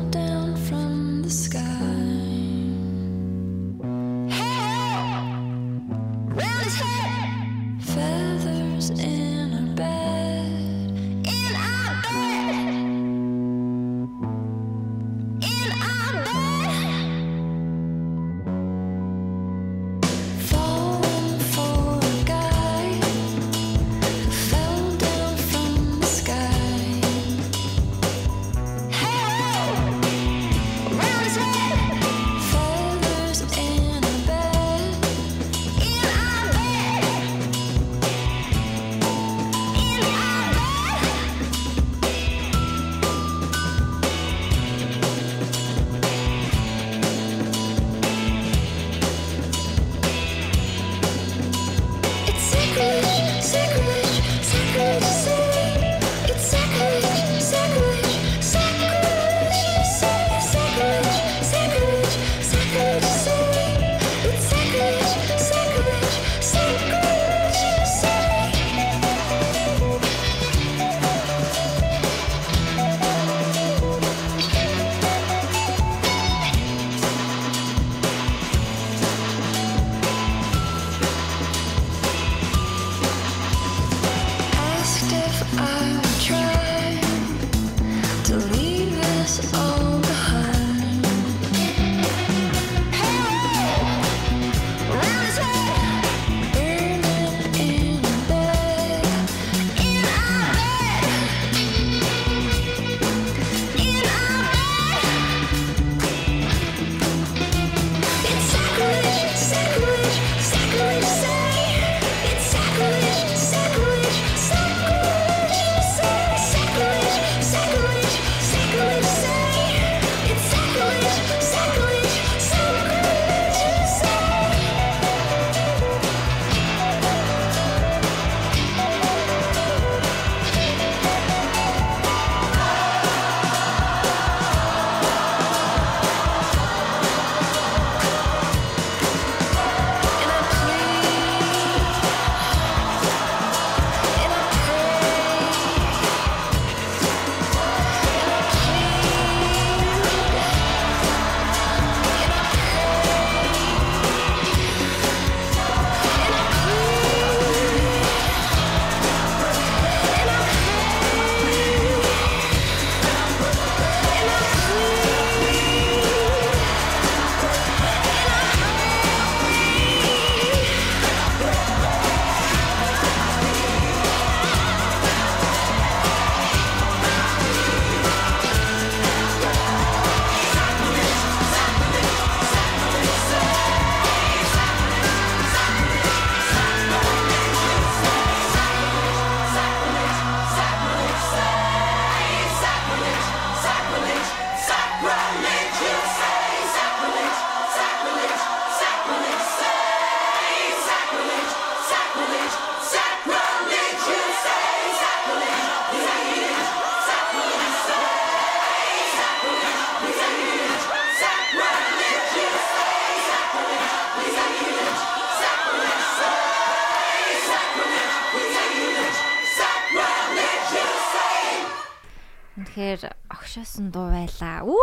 огшоосон дуу байлаа. Үу.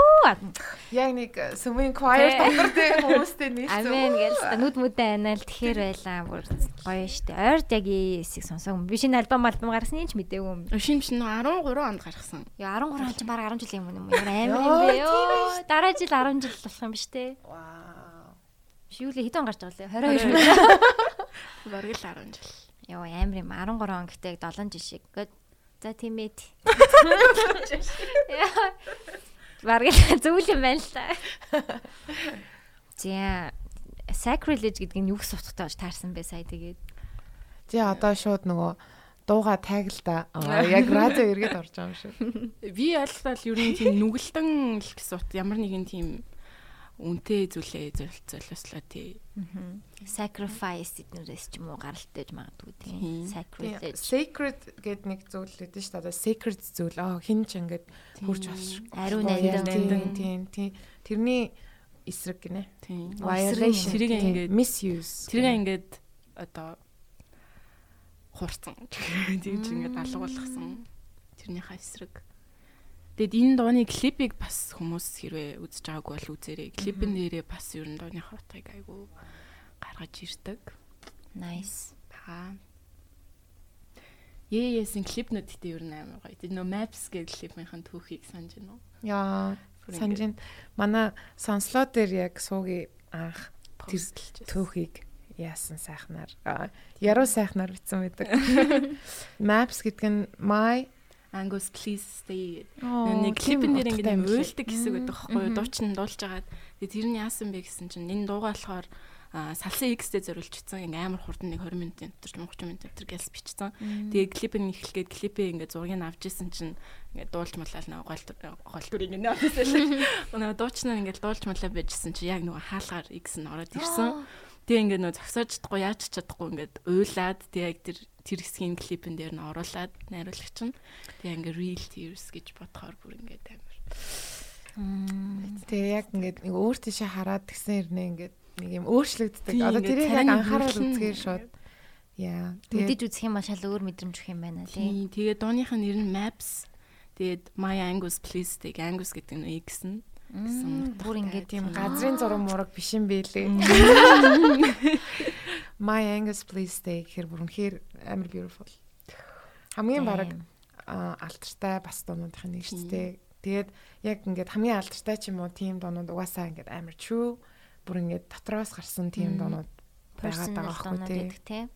Яг нэг сүмийн choir дотор тийм хүмүүстэй нийлсэн. Амен гэж нүд мүдэн анаа л тэгэхээр байлаа. Бүр гоё штэ. Ойрд яг эсийг сонсоогүй. Би шинэ альбом альбом гаргасны ч мэдээгүй юм. Шим шин 13 онд гаргасан. Яа 13 он ч баг 10 жилийн өмнө юм. Амар юм бэ ёо. Дараа жил 10 жил болох юм биш үү? Вау. Шивлээ хэдэн гарч байгаа лээ? 22 мөр. Бараг л 10 жил. Йоо амар юм 13 он гэхдээ 7 жил шиг. Гэт за тийм ээ. Бараг л зүйл юм байна л та. За sacrilege гэдэг нь юу гэсэн утгатай болж таарсан бэ сая тэгээд. Тий одоо шууд нөгөө дууга таг л да. Аа, Яг радио эргээд орж байгаа юм шиг. Би ойлголоо ер нь тийм нүгэлтэн л гэсэн ут ямар нэгэн тийм үнтэй зүйлээ золиослоо тий. Sacrifice эднэрээс ч юм уу гаралтай гэж магадгүй тийм. Тийм, Sacrilege. Sacred гэдэг нэг зүйл нь шүү дээ. Одоо sacred зүйл. Аа хин ч ингээд хурж болсон. Ариун Тийм, нандин. Тийм, тийм. Тэрний эсрэг гинэ. Тийм. Violation. Тэрийг ингээд misuse. тэрийг ингээд одоо хурцсан. Тийм ч ингээд алга болгосон. Тэрнийхээ эсрэг. Тэгэд энэ дууны клипийг бас хүмүүс хэрвээ үзэж байгаагүй бол үзээрэй. Клипэн дээрээ бас ер нь дууны хотыг айгу гаргаж ирдэг. Nice. Та Яэсэн клипнүүд гэдэг ер нь амар гоё. Тэр нөө Maps гэдэг клипийнхэн түүхийг санаж байна уу? Яа, санаж байна. Манай сонслоо дээр яг сууги анх тэр түүхийг яасан сайхнаар аа, яруу сайхнаар бичсэн байдаг. Maps гэдэг нь my Angus please stay. Нэг клипэн дээр ингээд уйлдаг хэсэг байдаг байхгүй юу? Дуучин дуулж агаад. Тэгээ тэр нь яасан бэ гэсэн чинь энэ дуугаа болохоор салсан X-тэй зориулчихсан ингээ амар хурдан нэг 20 минутын дотор 30 минутын дотор гэлс бичсэн. Тэгээ клипэн эхлэхэд клипээ ингээ зургийг авч исэн чинь ингээ дуулж малал нэг гол гол дүрийг нэ авчихсан. Өнөө дуучнаа ингээ дуулж малаа байжсэн чинь яг нөгөө хаалгаар X нь ороод ирсэн. Тэгээ ингээ нөө зогсоож чадахгүй яаж ч чадахгүй ингээд уйлаад тэгээ яг тэр тэр хэсгийн клипэн дээр нь оруулаад найруулагч нь тэгээ ингээ real tears гэж бодохоор бүр ингээд амар. Тэгээ яг ингээд нэг өөр тийшээ хараад тэгсэн хэрнээ ингээд нэг юм өөрчлөгддөг. Одоо ингээд тэрийг яг анхаарал үзгээр шууд. Яа. Мэдээж үзэх юм шал өөр мэдрэмж өгөх юм байна тий. Тэгээ дууных нь нэр нь Maps тэгээд My Angus Please тэг Angus гэдэг нь X нь Мм, Бүр ингээд тийм газрын зураг мураг биш юм бэлээ. My Angus please stay гэхэр бүр үнэхээр амар beautiful. Хамгийн бараг а, алдартай бас дуунуудын нэг шүү дээ. Тэгээд яг ингээд хамгийн алдартай ч юм уу тийм дуунууд угаасаа ингээд амар true бүр ингээд дотроос гарсан тийм дуунууд байгаад байгаа байхгүй тий.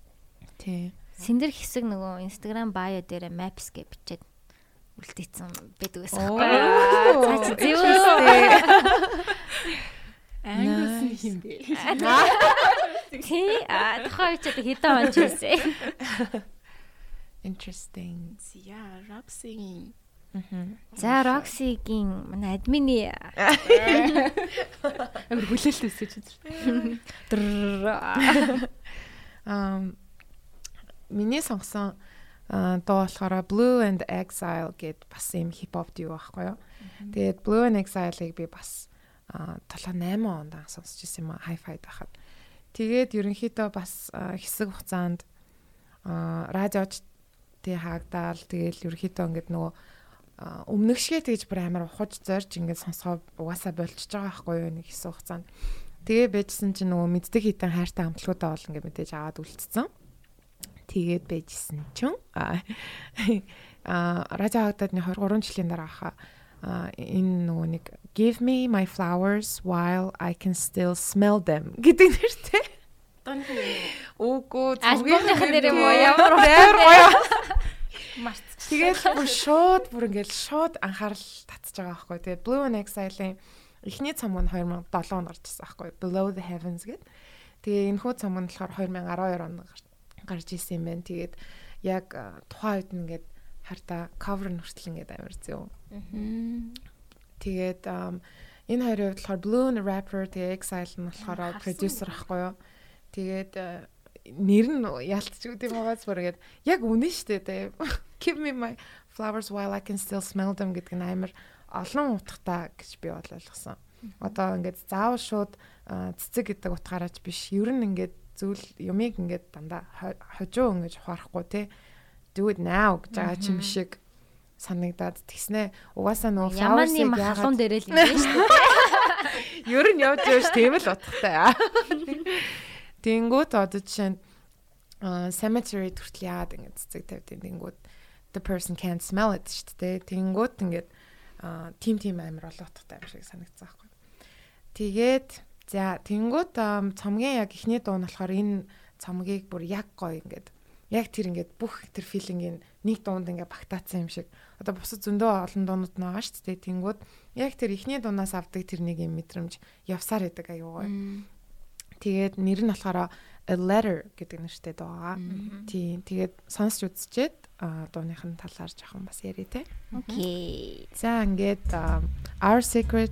тий. Сэндэр хэсэг нөгөө Instagram bio дээр maps гэж бичээд үлдээсэн байдаг байсан Оо, байхгүй. Цаа чи Angus нь хин бэ? Тий. А тухайн үед хэдэн он ч байсан. Interesting. Yeah, rap singing. За Roxy-гийн манай админы Амар хүлээлт өсөж Дрррр. Um миний сонгосон а, дуу болохоор Blue and Exile гэд бас юм хипхоп дуу байхгүй юу. Тэгээд Blue and Exile-ыг би бас 7 8 онд анх сонсч ирсэн юм а hi-fi байхад. Тэгээд ерөнхийдөө бас хэсэг хугацаанд радиоч тий хаагдаал тэгээд ерөнхийдөө ингээд нөгөө өмнөх шигээ тэгж бүр амар ухаж зорж ингээд сонсгоо угаасаа болчихж байгаа байхгүй юу нэг хэсэг хугацаанд. Тэгээ байжсэн чинь нөгөө мэддэг хитэн хайртай амтлагуудаа бол ингээд мэдээж аваад үлдсэн. Тэгээд байжсэн чинь а а, радио хагдадны 23 жилийн дараа хаа а, энэ нөгөө нэг Give me my flowers while I can still smell them гэдэг нэртэй. Үгүй Альбомных нэр юм уу? Ямар гоё. Март. Тэгээд бүр шууд бүр ингээл шууд анхаарал татчих байгаа байхгүй. Тэгээд Blue and Exile-ийн эхний цомог нь 2007 онд гарч ирсэн байхгүй. Below the Heavens гэдэг. Тэгээ энэ хүү цомог нь болохоор 2012 онд гар- гарч ирсэн юм байна. Тэгээд яг тухайн үед нь ингээд хартаа cover нь хүртэл ингээд амар зөө. Тэгээд энэ хоёрын хувьд болохоор Blue and Rapper тэгээ Exile нь болохоор producer ахгүй юу. Тэгээд нэр нь ялтч үгүй юм байгаас бүр ингээд яг үнэн штэ тэ. Give me my flowers while I can still smell them гэдэг нь амар олон утгатай гэж би бол ойлгосон. Одоо ингээд заавал шууд цэцэг гэдэг утгаараач биш. Ер нь ингээд зүйл юмыг ингээд дандаа хо- хожуу ингэж ухаарахгүй те. Do it now гэж байгаа юм шиг санагдаад тэгснэ. Угаасаа нөгөө Яманы flowers-ыг махалуун яагаад- дээр л юм шүү дээ. Ер нь явж явж тийм л утгатай. Тэнгүүд одоо жишээ нь cemetery хүртэл яагаад ингэ цэцэг тавьдیں۔ Тэнгүүд the person can't smell it шүү дээ. Тэнгүүд ингээд тим тим амир олон утгатай юм шиг санагдсан байхгүй. Тэгээд за ам, цомгийн яг ихний дуу нь болохоор энэ цомгийг бүр яг гоё ингээд яг тэр ингээд бүх тэр филингийн нэг дуунд ингээд багтаацсан юм шиг. Одоо бусад зөндөө олон дуунууд байгаа шүү дээ. Тэнгүүд яг тэр ихний дуунаас авдаг тэр нэг юм мэдрэмж явсаар байдаг аюу гоё. Тэгээд нэр нь болохоор A Letter гэдэг нэртэй дуу байгаа. Тийм. Тэгээд сонсч үзчихэд а дууныхын талаар жоохон бас ярий те. Окей. За ингээд Our Secret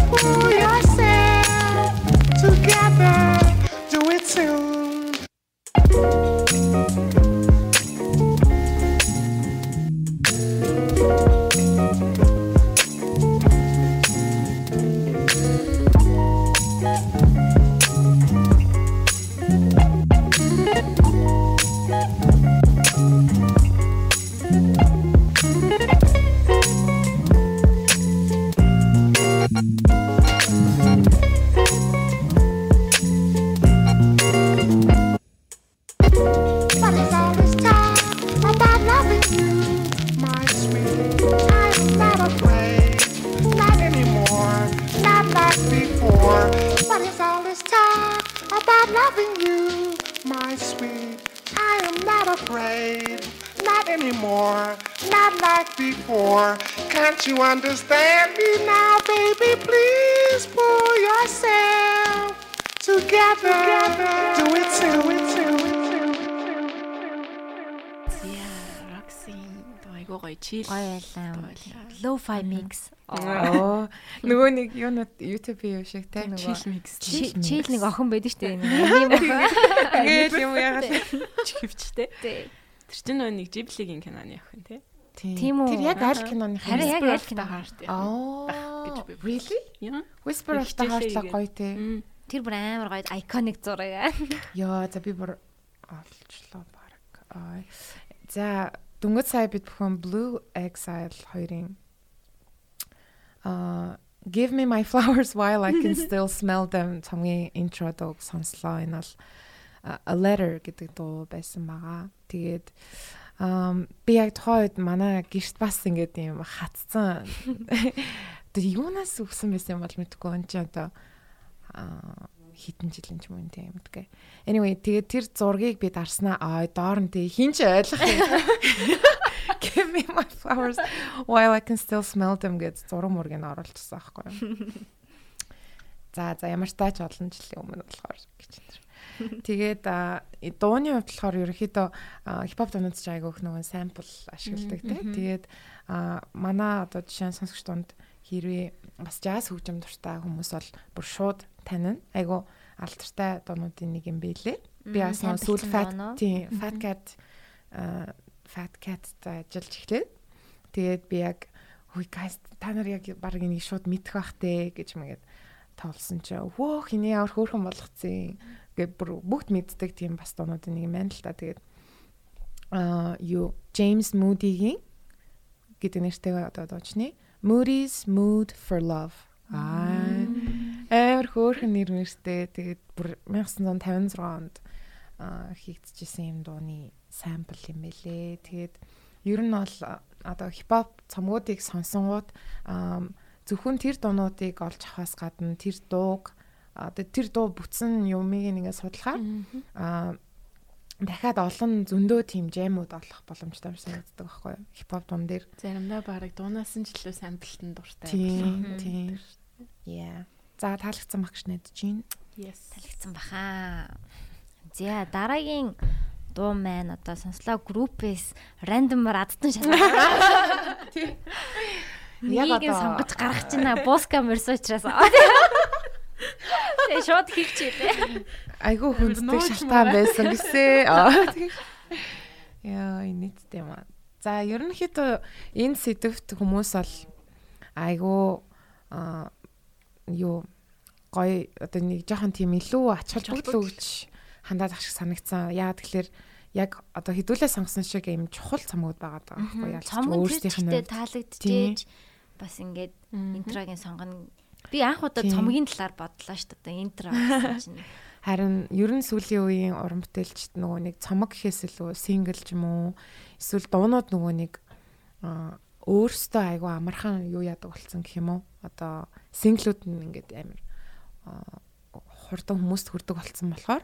Lo-fi mix. Оо нөгөө нэг юунууд YouTube-ийн юм шиг те нөгөө Chill mix. Чийл нэг охин байдаг шүү дээ. Юм охин. Ингээд юм яагаад чихвчтэй. Тэр чинь нөгөө нэг Ghibli-гийн киноны охин тий. Тийм үү? Тэр яг аль киноны Харин яг аль кино хаарт. Аа гэж би Really? Яа. Whisper of the Heart л гоё те. Тэр бүр амар гоё iconic зураг. Йоо за би бүр олчлоо баг. Аа. За дөнгөж сая бид бүхэн Blue Exile хоёрын аа Give me my flowers while I can still smell them цомгийн интро дог сонслоо. Энэ бол а, A Letter гэдэг дуу байсан байгаа. Тэгээд би яг тухайн үед манай гэрт бас ингээд юм хатцсан. Тэр юунаас өгсөн байсан юм бол мэдэхгүй энэ чи одоо аа хитэн жилийн ч юм тийм мэдгүй. Anyway тэгээд тэр зургийг би дарснаа аа доор нь тэг хин ч ойлгох юм. Give me my flowers while I can still smell them гэж зураг мургийг оруулчихсан аахгүй юу. За за ямар ч тач олон жилийн өмнө болохоор гэж энэ. Тэгээд дууны хувьд болохоор ерөнхийдөө хипхоп дуунууд ч айгүйх нөгөө сампл ашигладаг тийм. Тэгээд манай одоо жишээ нь сонсогч дунд хэрвээ бас жаз хөгжим дуртай хүмүүс бол бүр шууд танина. Айгу алдартай дуунуудын нэг юм бэлээ. Би бас нөгөө сүүл fat тийм fat cat fat cat-тай ажиллаж эхлээд тэгээд би яг хүй guys та нар яг баг энийг шууд мэдэх бах те гэж мэгээд тоолсон чи. Вөө хиний ямар хөөрхөн болгоцсон гэж бүр бүгд мэддэг тийм бас дуунуудын нэг юм байна л та. Тэгээд а юу James Moody-гийн гэдэг нэртэй одоо дуучны Moody's Mood for Love аа амар хөөрхөн нэр нэртэй. Тэгээд бүр 1956 онд хийгдчихсэн юм дууны сампл юм бэлээ. Тэгээд ер нь бол одоо хипхоп цомгуудыг сонсонгууд зөвхөн тэр дуунуудыг олж авахаас гадна тэр дууг одоо тэр дуу бүтсэн юмыг ингээ судлахаар а дахиад олон зөндөө тийм жэмүүд олох боломжтой юм санагддаг байхгүй юу? Хипхоп дуун дээр. Заримдаа бараг дуунаас нь ч илүү самплтанд дуртай. Тийм, тийм. Яа. За таалагдсан баг гэж найдаж байна. Yes. Талигдсан баха. За дараагийн дуу маань одоо сонслоо группээс рандомор адтан шалгаа. Яг Нэг нь одоо- сонгож гаргаж байна. Буска мөрс учраас. Тэгээ шууд хийчихээ. Айгу хүнддэг шалтгаан маа. байсан тийм. Яа, инээдтэй юм аа. За, ерөнхийдөө энэ сэдвт хүмүүс бол айгу аа юу гоё одоо нэг жоохон тийм илүү ач холбогдол өгч хандаад ах шиг санагцсан. Яа тэгэхээр яг одоо хідүүлээ сонгосон шиг юм чухал цомгууд байгаа даа байхгүй яа. Цомгон тэрчтэй таалагдчихэж бас ингээд интрогийн сонгоно. Би анх удаа Тийм. цомгийн талаар бодлоо шүү дээ. Интро чинь Харин ер нь сүүлийн үеийн уран бүтээлчд нөгөө нэг цомог гэхээс илүү сингл ч юм уу эсвэл дуунууд нөгөө нэг өөрөөсөө айгу амархан юу яадаг болсон гэх юм уу? Одоо синглүүд нь ингээд амар хурдан хүмүүст хүрдэг болсон болохоор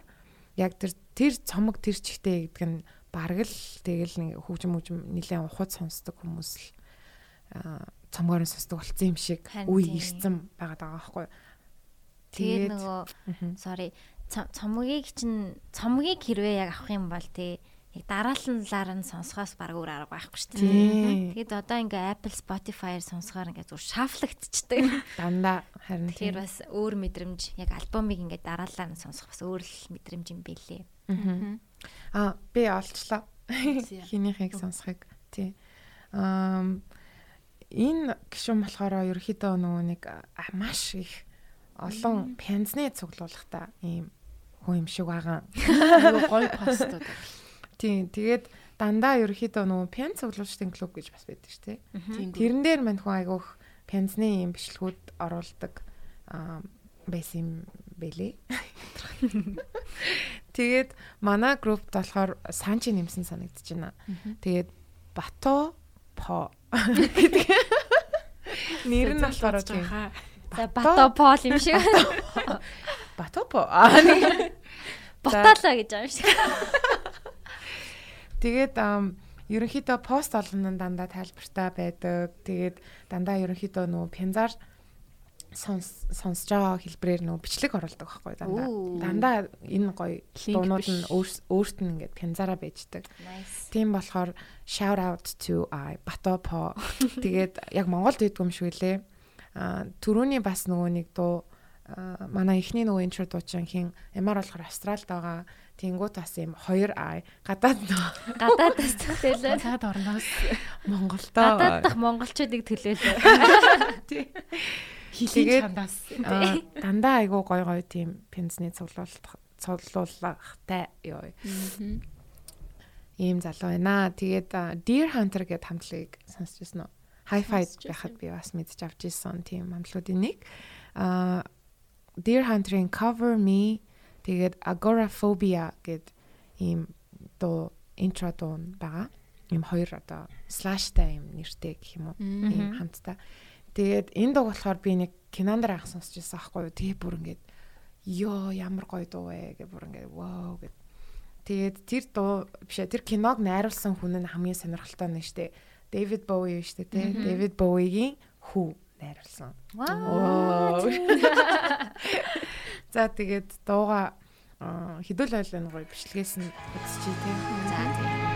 яг тэр тэр цомог тэр чигтэй гэдэг нь бараг л тэгэл нэг хөгжим хөгжим нэлээд ухад сонсдог хүмүүс л цомгоор нь сонсдог болсон юм шиг үе ирсэн байгаад байгаа байхгүй? Тэгээд нөгөө sorry цомгийг чинь цомгийг хэрвээ яг авах юм бол тий яг дараалалаар нь сонсохоос баг өөр арга байхгүй шүү дээ. Тэгэд одоо ингээ Apple Spotify-аар сонсохоор ингээ зүр шафлагдчихдаг. Дандаа харин тэр бас өөр мэдрэмж яг альбомыг ингээ дараалалаар нь сонсох бас өөр л мэдрэмж юм бэлээ. Аа би олчлаа. Хинийхийг сонсохыг тий. Аа энэ гişүн болохоор ерөөхдөө нөгөө нэг маш их олон пянзны цуглуулгатай ийм хүн юм шиг байгаа. Гоё постууд. Тийм тэгээд дандаа ерөөхдөө нөгөө пянз цуглуулчдын клуб гэж бас байдаг шүү дээ. Тэрэн дээр мань хүн айгуух пянзны ийм бичлэгүүд оруулдаг байсан юм бэлээ. Тэгээд манай группт болохоор санчи нэмсэн санагдаж байна. Тэгээд бато по гэдэг. Нэр нь болохоор тийм. За бато пол юм шиг. Бато по. Ботолоо гэж юм шиг. Тэгээд ерөнхийдөө пост олно нь дандаа тайлбартай байдаг. Тэгээд дандаа ерөнхийдөө нөгөө пянзаар сонсож байгаа хэлбрээр нөгөө бичлэг оруулдаг байхгүй дандаа. Дандаа энэ гоё дуунууд нь өөрт нь ингээд пянзаараа байждаг. Тийм болохоор shout out to I Батопо. Тэгээд яг Монголд идэх юм шиг лээ. А түрүүний бас нөгөө нэг дуу манай эхний нөгөө интро дуучин хин ямар болохоор австралид байгаа Тэнгуут бас юм хоёр ай гадаад гадаадас төлөөлөө. Цаад орноос Монголдоо гадаад дах монголчуудыг төлөөлөө. Хийлгээд чандаас дандаа айгуу гой гой тийм пенсний цуглуулт цуглуулгатай ёо. Ийм залуу байна. Тэгээд Deer Hunter гэдэг хамтлагийг сонсч байсан уу? Hi-Fi байхад би бас мэдж авч ирсэн тийм хамтлагуудын нэг. Аа Deer Hunter-ийн Cover Me Тэгээд agoraphobia гэд ийм дуу интро дуу байгаа. Ийм хоёр одоо слаштай юм нэртэй гэх юм уу? Ийм хамттай. Тэгээд энэ дуу болохоор би нэг кинондэр анх сонсч байсан аахгүй юу? Тэгээ бүр ингээд ёо ямар гоё дуу вэ гэж бүр ингээд вау гэд. Тэгээд тэр дуу биш тэр киног найруулсан хүн нь хамгийн сонирхолтой нь штэ. Дэвид Боуи штэ тий. Дэвид Боуигийн хүү найруулсан. Вау. За тэгээд дууга хідүүл ойлын гоё бичлэгээс нь үзчихье тийм. За тийм.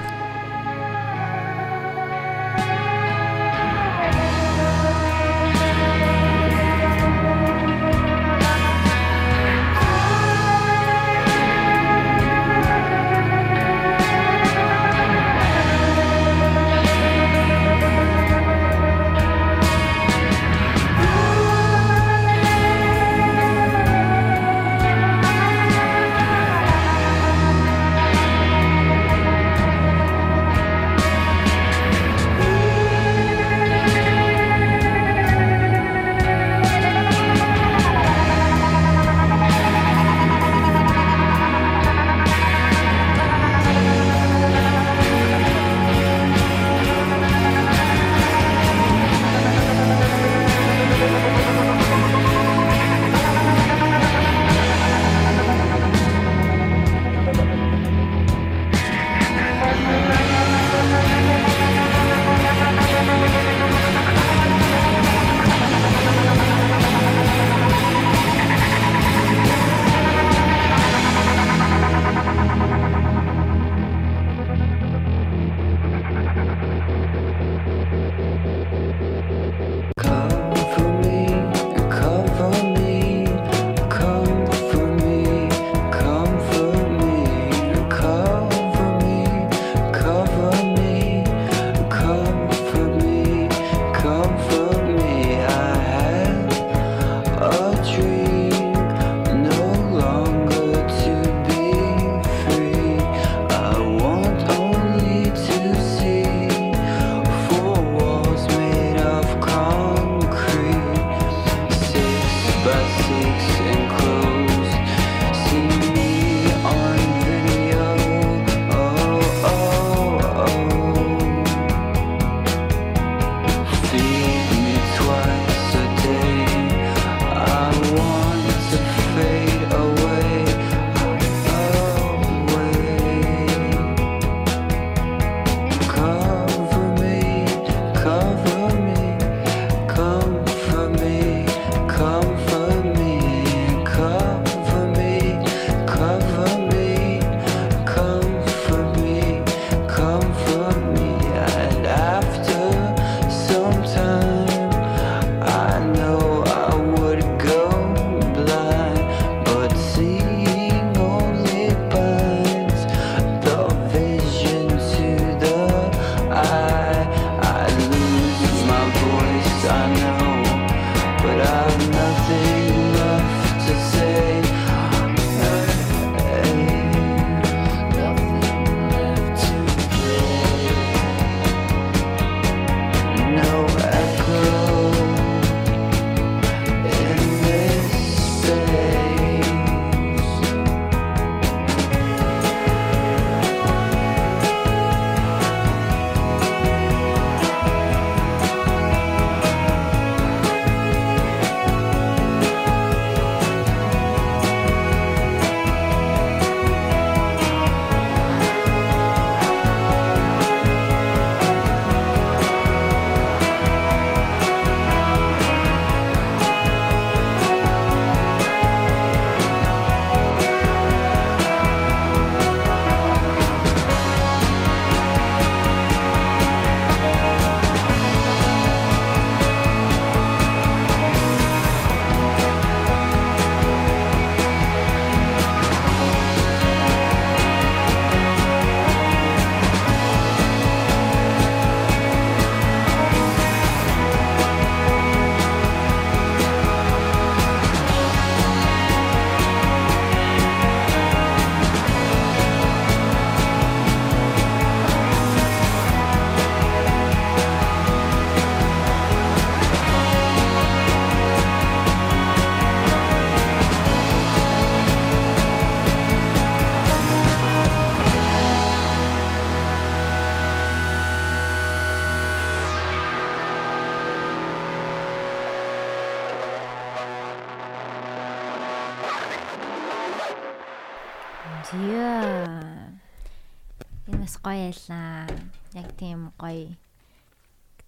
Гоё ялаа. Яг тийм гоё.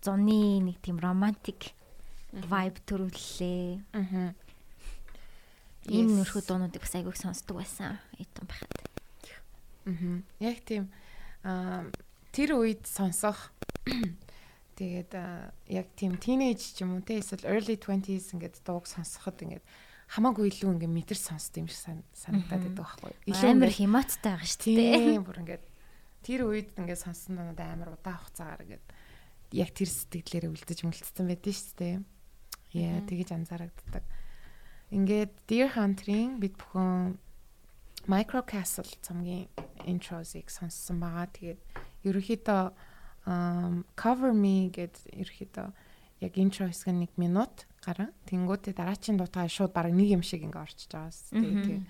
Зуны нэг тийм романтик vibe төрүүллээ. Аа. Ийм Yes. нөрхөө дуунуудыг бас айгүйх сонсдог байсан. Итэн байхад. Аа. Яг тийм аа тэр үед сонсох тэгээд яг тийм teenage ч юм уу те эсвэл early 20s ингээд дууг сонсоход ингээд хамаагүй илүү ингээд мэдэр сонсд юм шиг сан- санагдаад байдаг байхгүй. Амар хямааттай байгаа шүү дээ. Тийм бүр ингээд тэр үед ингээд сонссон донод амар удаан хугацаагаар ингээд яг тэр сэтгэлээрээ үлдэж мөлтсөн байдэн шүү дээ. Яа тэгэж анзаарагддаг. Ингээд Deer Hunter-ийн бид бүхэн Micro Castle цомгийн интрозыг сонссон байгаа. Тэгээд ерөөхдөө Cover Me гэдэг ерөөхдөө яг интро хэсэг 1 минут гарan. Тэнгүүтээ дараачийн дуутаа шууд бараг нэг юм шиг ингээ орчиж байгаа. Тэгээд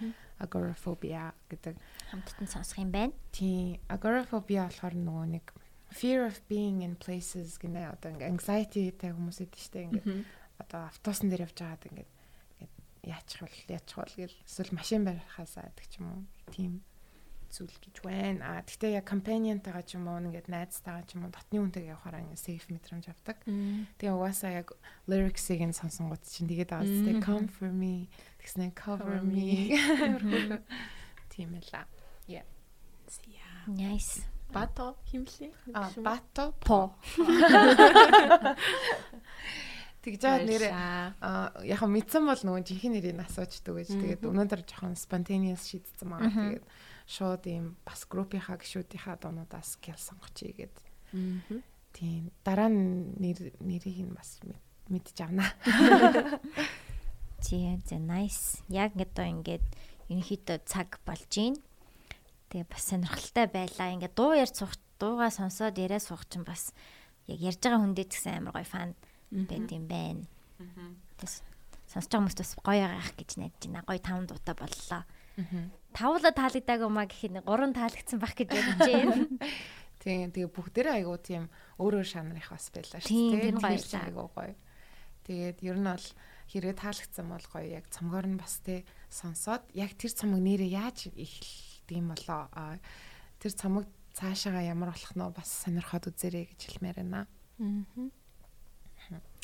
agoraphobia гэдэг. Хамтдан сонсох юм байна. Тийм, agoraphobia болохоор нөгөө нэг fear of being in places гэнэ одоо ингээ anxiety-тэй хүмүүс идэв штэ ингээ одоо автобусан дээр явж байгаад ингээ яачих бол яачих бол гэл эсвэл машин барихаас айдаг ч юм уу. Тийм зүйл гэж байна. А тэгтээ яг companion-тайгаа ч юм уу ингээд найзтайгаа ч юм уу дотны хүнтэйгээ явахаараа ингээ safe мэдрэмж авдаг. Тэгээ угаасаа яг lyrics-ыг нь сонсонгууд чинь тэгээд байгаа зү come for me тэгснэ cover me. Тийм ээ ла. Yeah. Nice. Бато химлээ. А бато По. Тэгж жаад нэрээ а яг мэдсэн бол нөгөө жинхэнэ нэрийг асуучдаг гэж тэгээд өнөөдөр жоохон spontaneous шийдсэн байгаа. Тэгээд шууд ийм бас группийнхаа гişүүдийнхаа дуунуудаас гял сонгочихъя гэд. Тийм дараа нь нэр нэрийг нь бас мэд- мэдж авнаа. Зя зя nice. Яг ингээд одоо ингээд ерөнхийдөө цаг болж гин. Тэгээ бас сонирхолтой байлаа. Ингээд дуу ярьж суух, дуугаа сонсоод яриа суух чинь бас яг ярьж байгаа хүн дээр ч гэсэн амар гоё фан байд юм байна. Тэс сонсож байгаа хүмүүст бас гоё байгаах гэж найдаж байна. Гоё таван дуутай боллоо. Тавла таалагдаагүй маа гэхэд гурван таалагдсан байх гэж байна. Тийм тэгээ бүгдээрээ айгуу тийм өөр өөр жанрынх бас байлаа Тийм, шүү нь Тэр гоё айгуу гоё. Тэгээд ер нь бол хэрэг таалагдсан бол гоё яг цомгоор нь бас тий сонсоод яг тэр цомог нэрээ яаж эхэлдэг юм болоо. Тэр цомог цаашаага ямар болох нь бас сонирхоод үзээрэй гэж хэлмээр байна.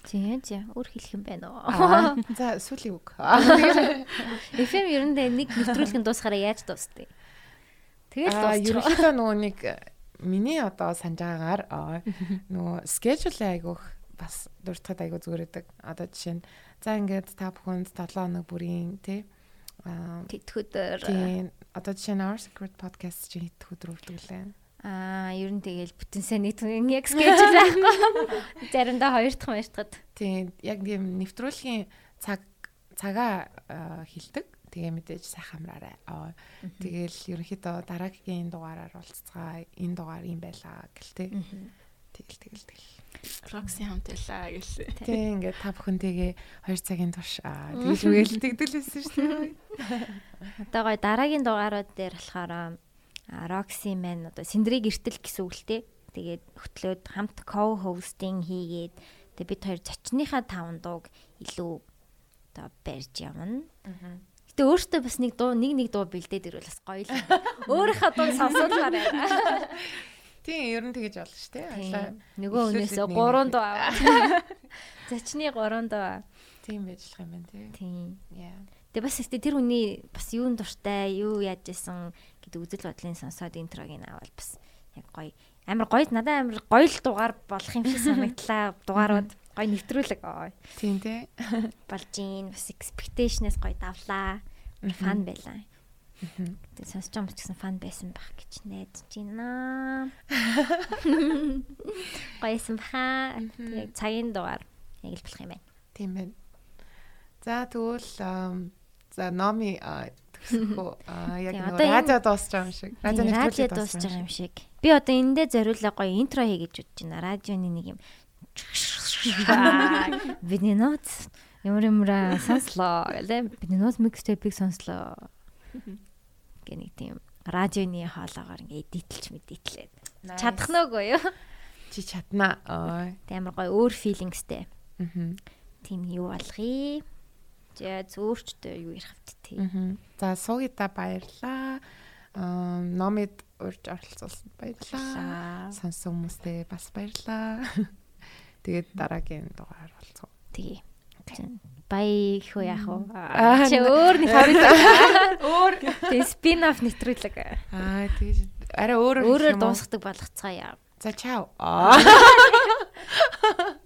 Тийм тийм өөр хэлэх юм байна уу? За сүүлийн үг. FM ер нь нэг нэвтрүүлгэн дуусахаараа яаж дуусдээ? Тэгэл дуусчих. ерөнхийдөө нөгөө нэг э, миний одоо санаж байгаагаар аа, нөгөө schedule айгуух бас дуртахад айгуу зүгээр байдаг. Одоо жишээ нь за ингээд та бүхэнд 7 хоног бүрийн тий аа тэтгэвдөр тий одоо жишээ нь Our Secret podcast чинь хэд өдөр үрдэг лээ. Аа, ер нь тэгэл бүтэн сайн нэг түн яг скежл байхгүй. Заримдаа хоёр дахь хоёр дахьд. Тий яг тийм нэвтрүүлгийн цаг цагаа аа, хилдэг. Тэгээ мэдээж сайхан амраарай. Аа, Тэгэл ерөнхийдөө дараагийн дугаараар уулзцгаа энэ дугаар юм байлаа гэлтэй. Тэгэл тэгэл тэгэл. Roxy хамт байлаа гэлээ. Тэг ингээд та бүхэнтэйгээ 2 цагийн турш аа тэгж үгээл тэгдэлсэн шүү дээ. Одоо гоё дараагийн дугаарууд дээр болохоор аа, Roxy Man одоо Синдрийг эртэл гэсэн үг л дээ. Тэгээд хөтлөөд хамт co-hosting хийгээд тэгээд бид хоёр зочныхаа таван дууг илүү одоо барьж явна. Гэтэ өөртөө бас нэг дуу нэг нэг дуу бэлдээд ирвэл бас гоё л. Өөрийнхөө дуу сонсуулмаар байна. Тийм ер нь тэгэж болно шүү дээ. Нөгөө нэг 3 нэг. дуу аваа. Зочны 3 дуу. Тийм байжлах юм байна тий. Тийм. Яа. Тэгээ бас ихтэй тэр хүний бас юун дуртай, юу яаж исэн гэдэг үзэл бодлын сонсоод интрог ин авал бас яг гоё. Амар гоё надад амар гоё л дугаар болох юм шиг санагдлаа. Дугаарууд гоё нэвтрүүлэг. Тийм тий. Болж ийн бас expectation-аас гоё давлаа. Фан байлаа. Тэгээ сонсож байгаа юм ч гэсэн фан байсан байх гэж найдаж байна. Гоёсэн баха. Тэгээ цагийн дугаар яг л болох юм байна. Тийм байна. За тэгвэл за номи аа яг нэг радио дуусч байгаа юм шиг. Радио радио дуусж байгаа юм шиг. Би одоо эндээ зориулаа гоё интро хий гэж бодож байна. Радионы нэг юм. Бидний ноц ямар юмра сонслоо гэлээ. Бидний ноц микстейпийг сонслоо. Гэ нэг тийм радионы хоолоогоор ингээ эдитлж мэдитлээд. Nice. Чадах нөөгүй юу? Чи чаднаа. Аа. Тэ амар гоё өөр филингстэй. Аа. Тийм юу болгоё. За зөөрчтэй юу ярих хэвт тий. Мгм. За суугида баярлаа. Аа номид урьж оролцуулсан баярлалаа. Сонсон хүмүүстээ бас баярлалаа. Тэгээд дараагийн дугаар болцгоо. Тэгээ. Бай гэх үү яах вэ? Чи өөр нэг хараад өөр тэгээ спин оф нэвтрүүлэг. Аа тэгэж арай өөрөөр Өөрөөр дуусгадаг болгоцгаая. За чао.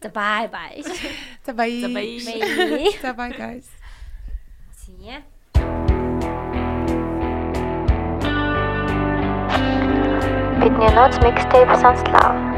За бай бай. За бай. За бай. За bye guys. See ya. Бидний нууц mixtape сонслоо.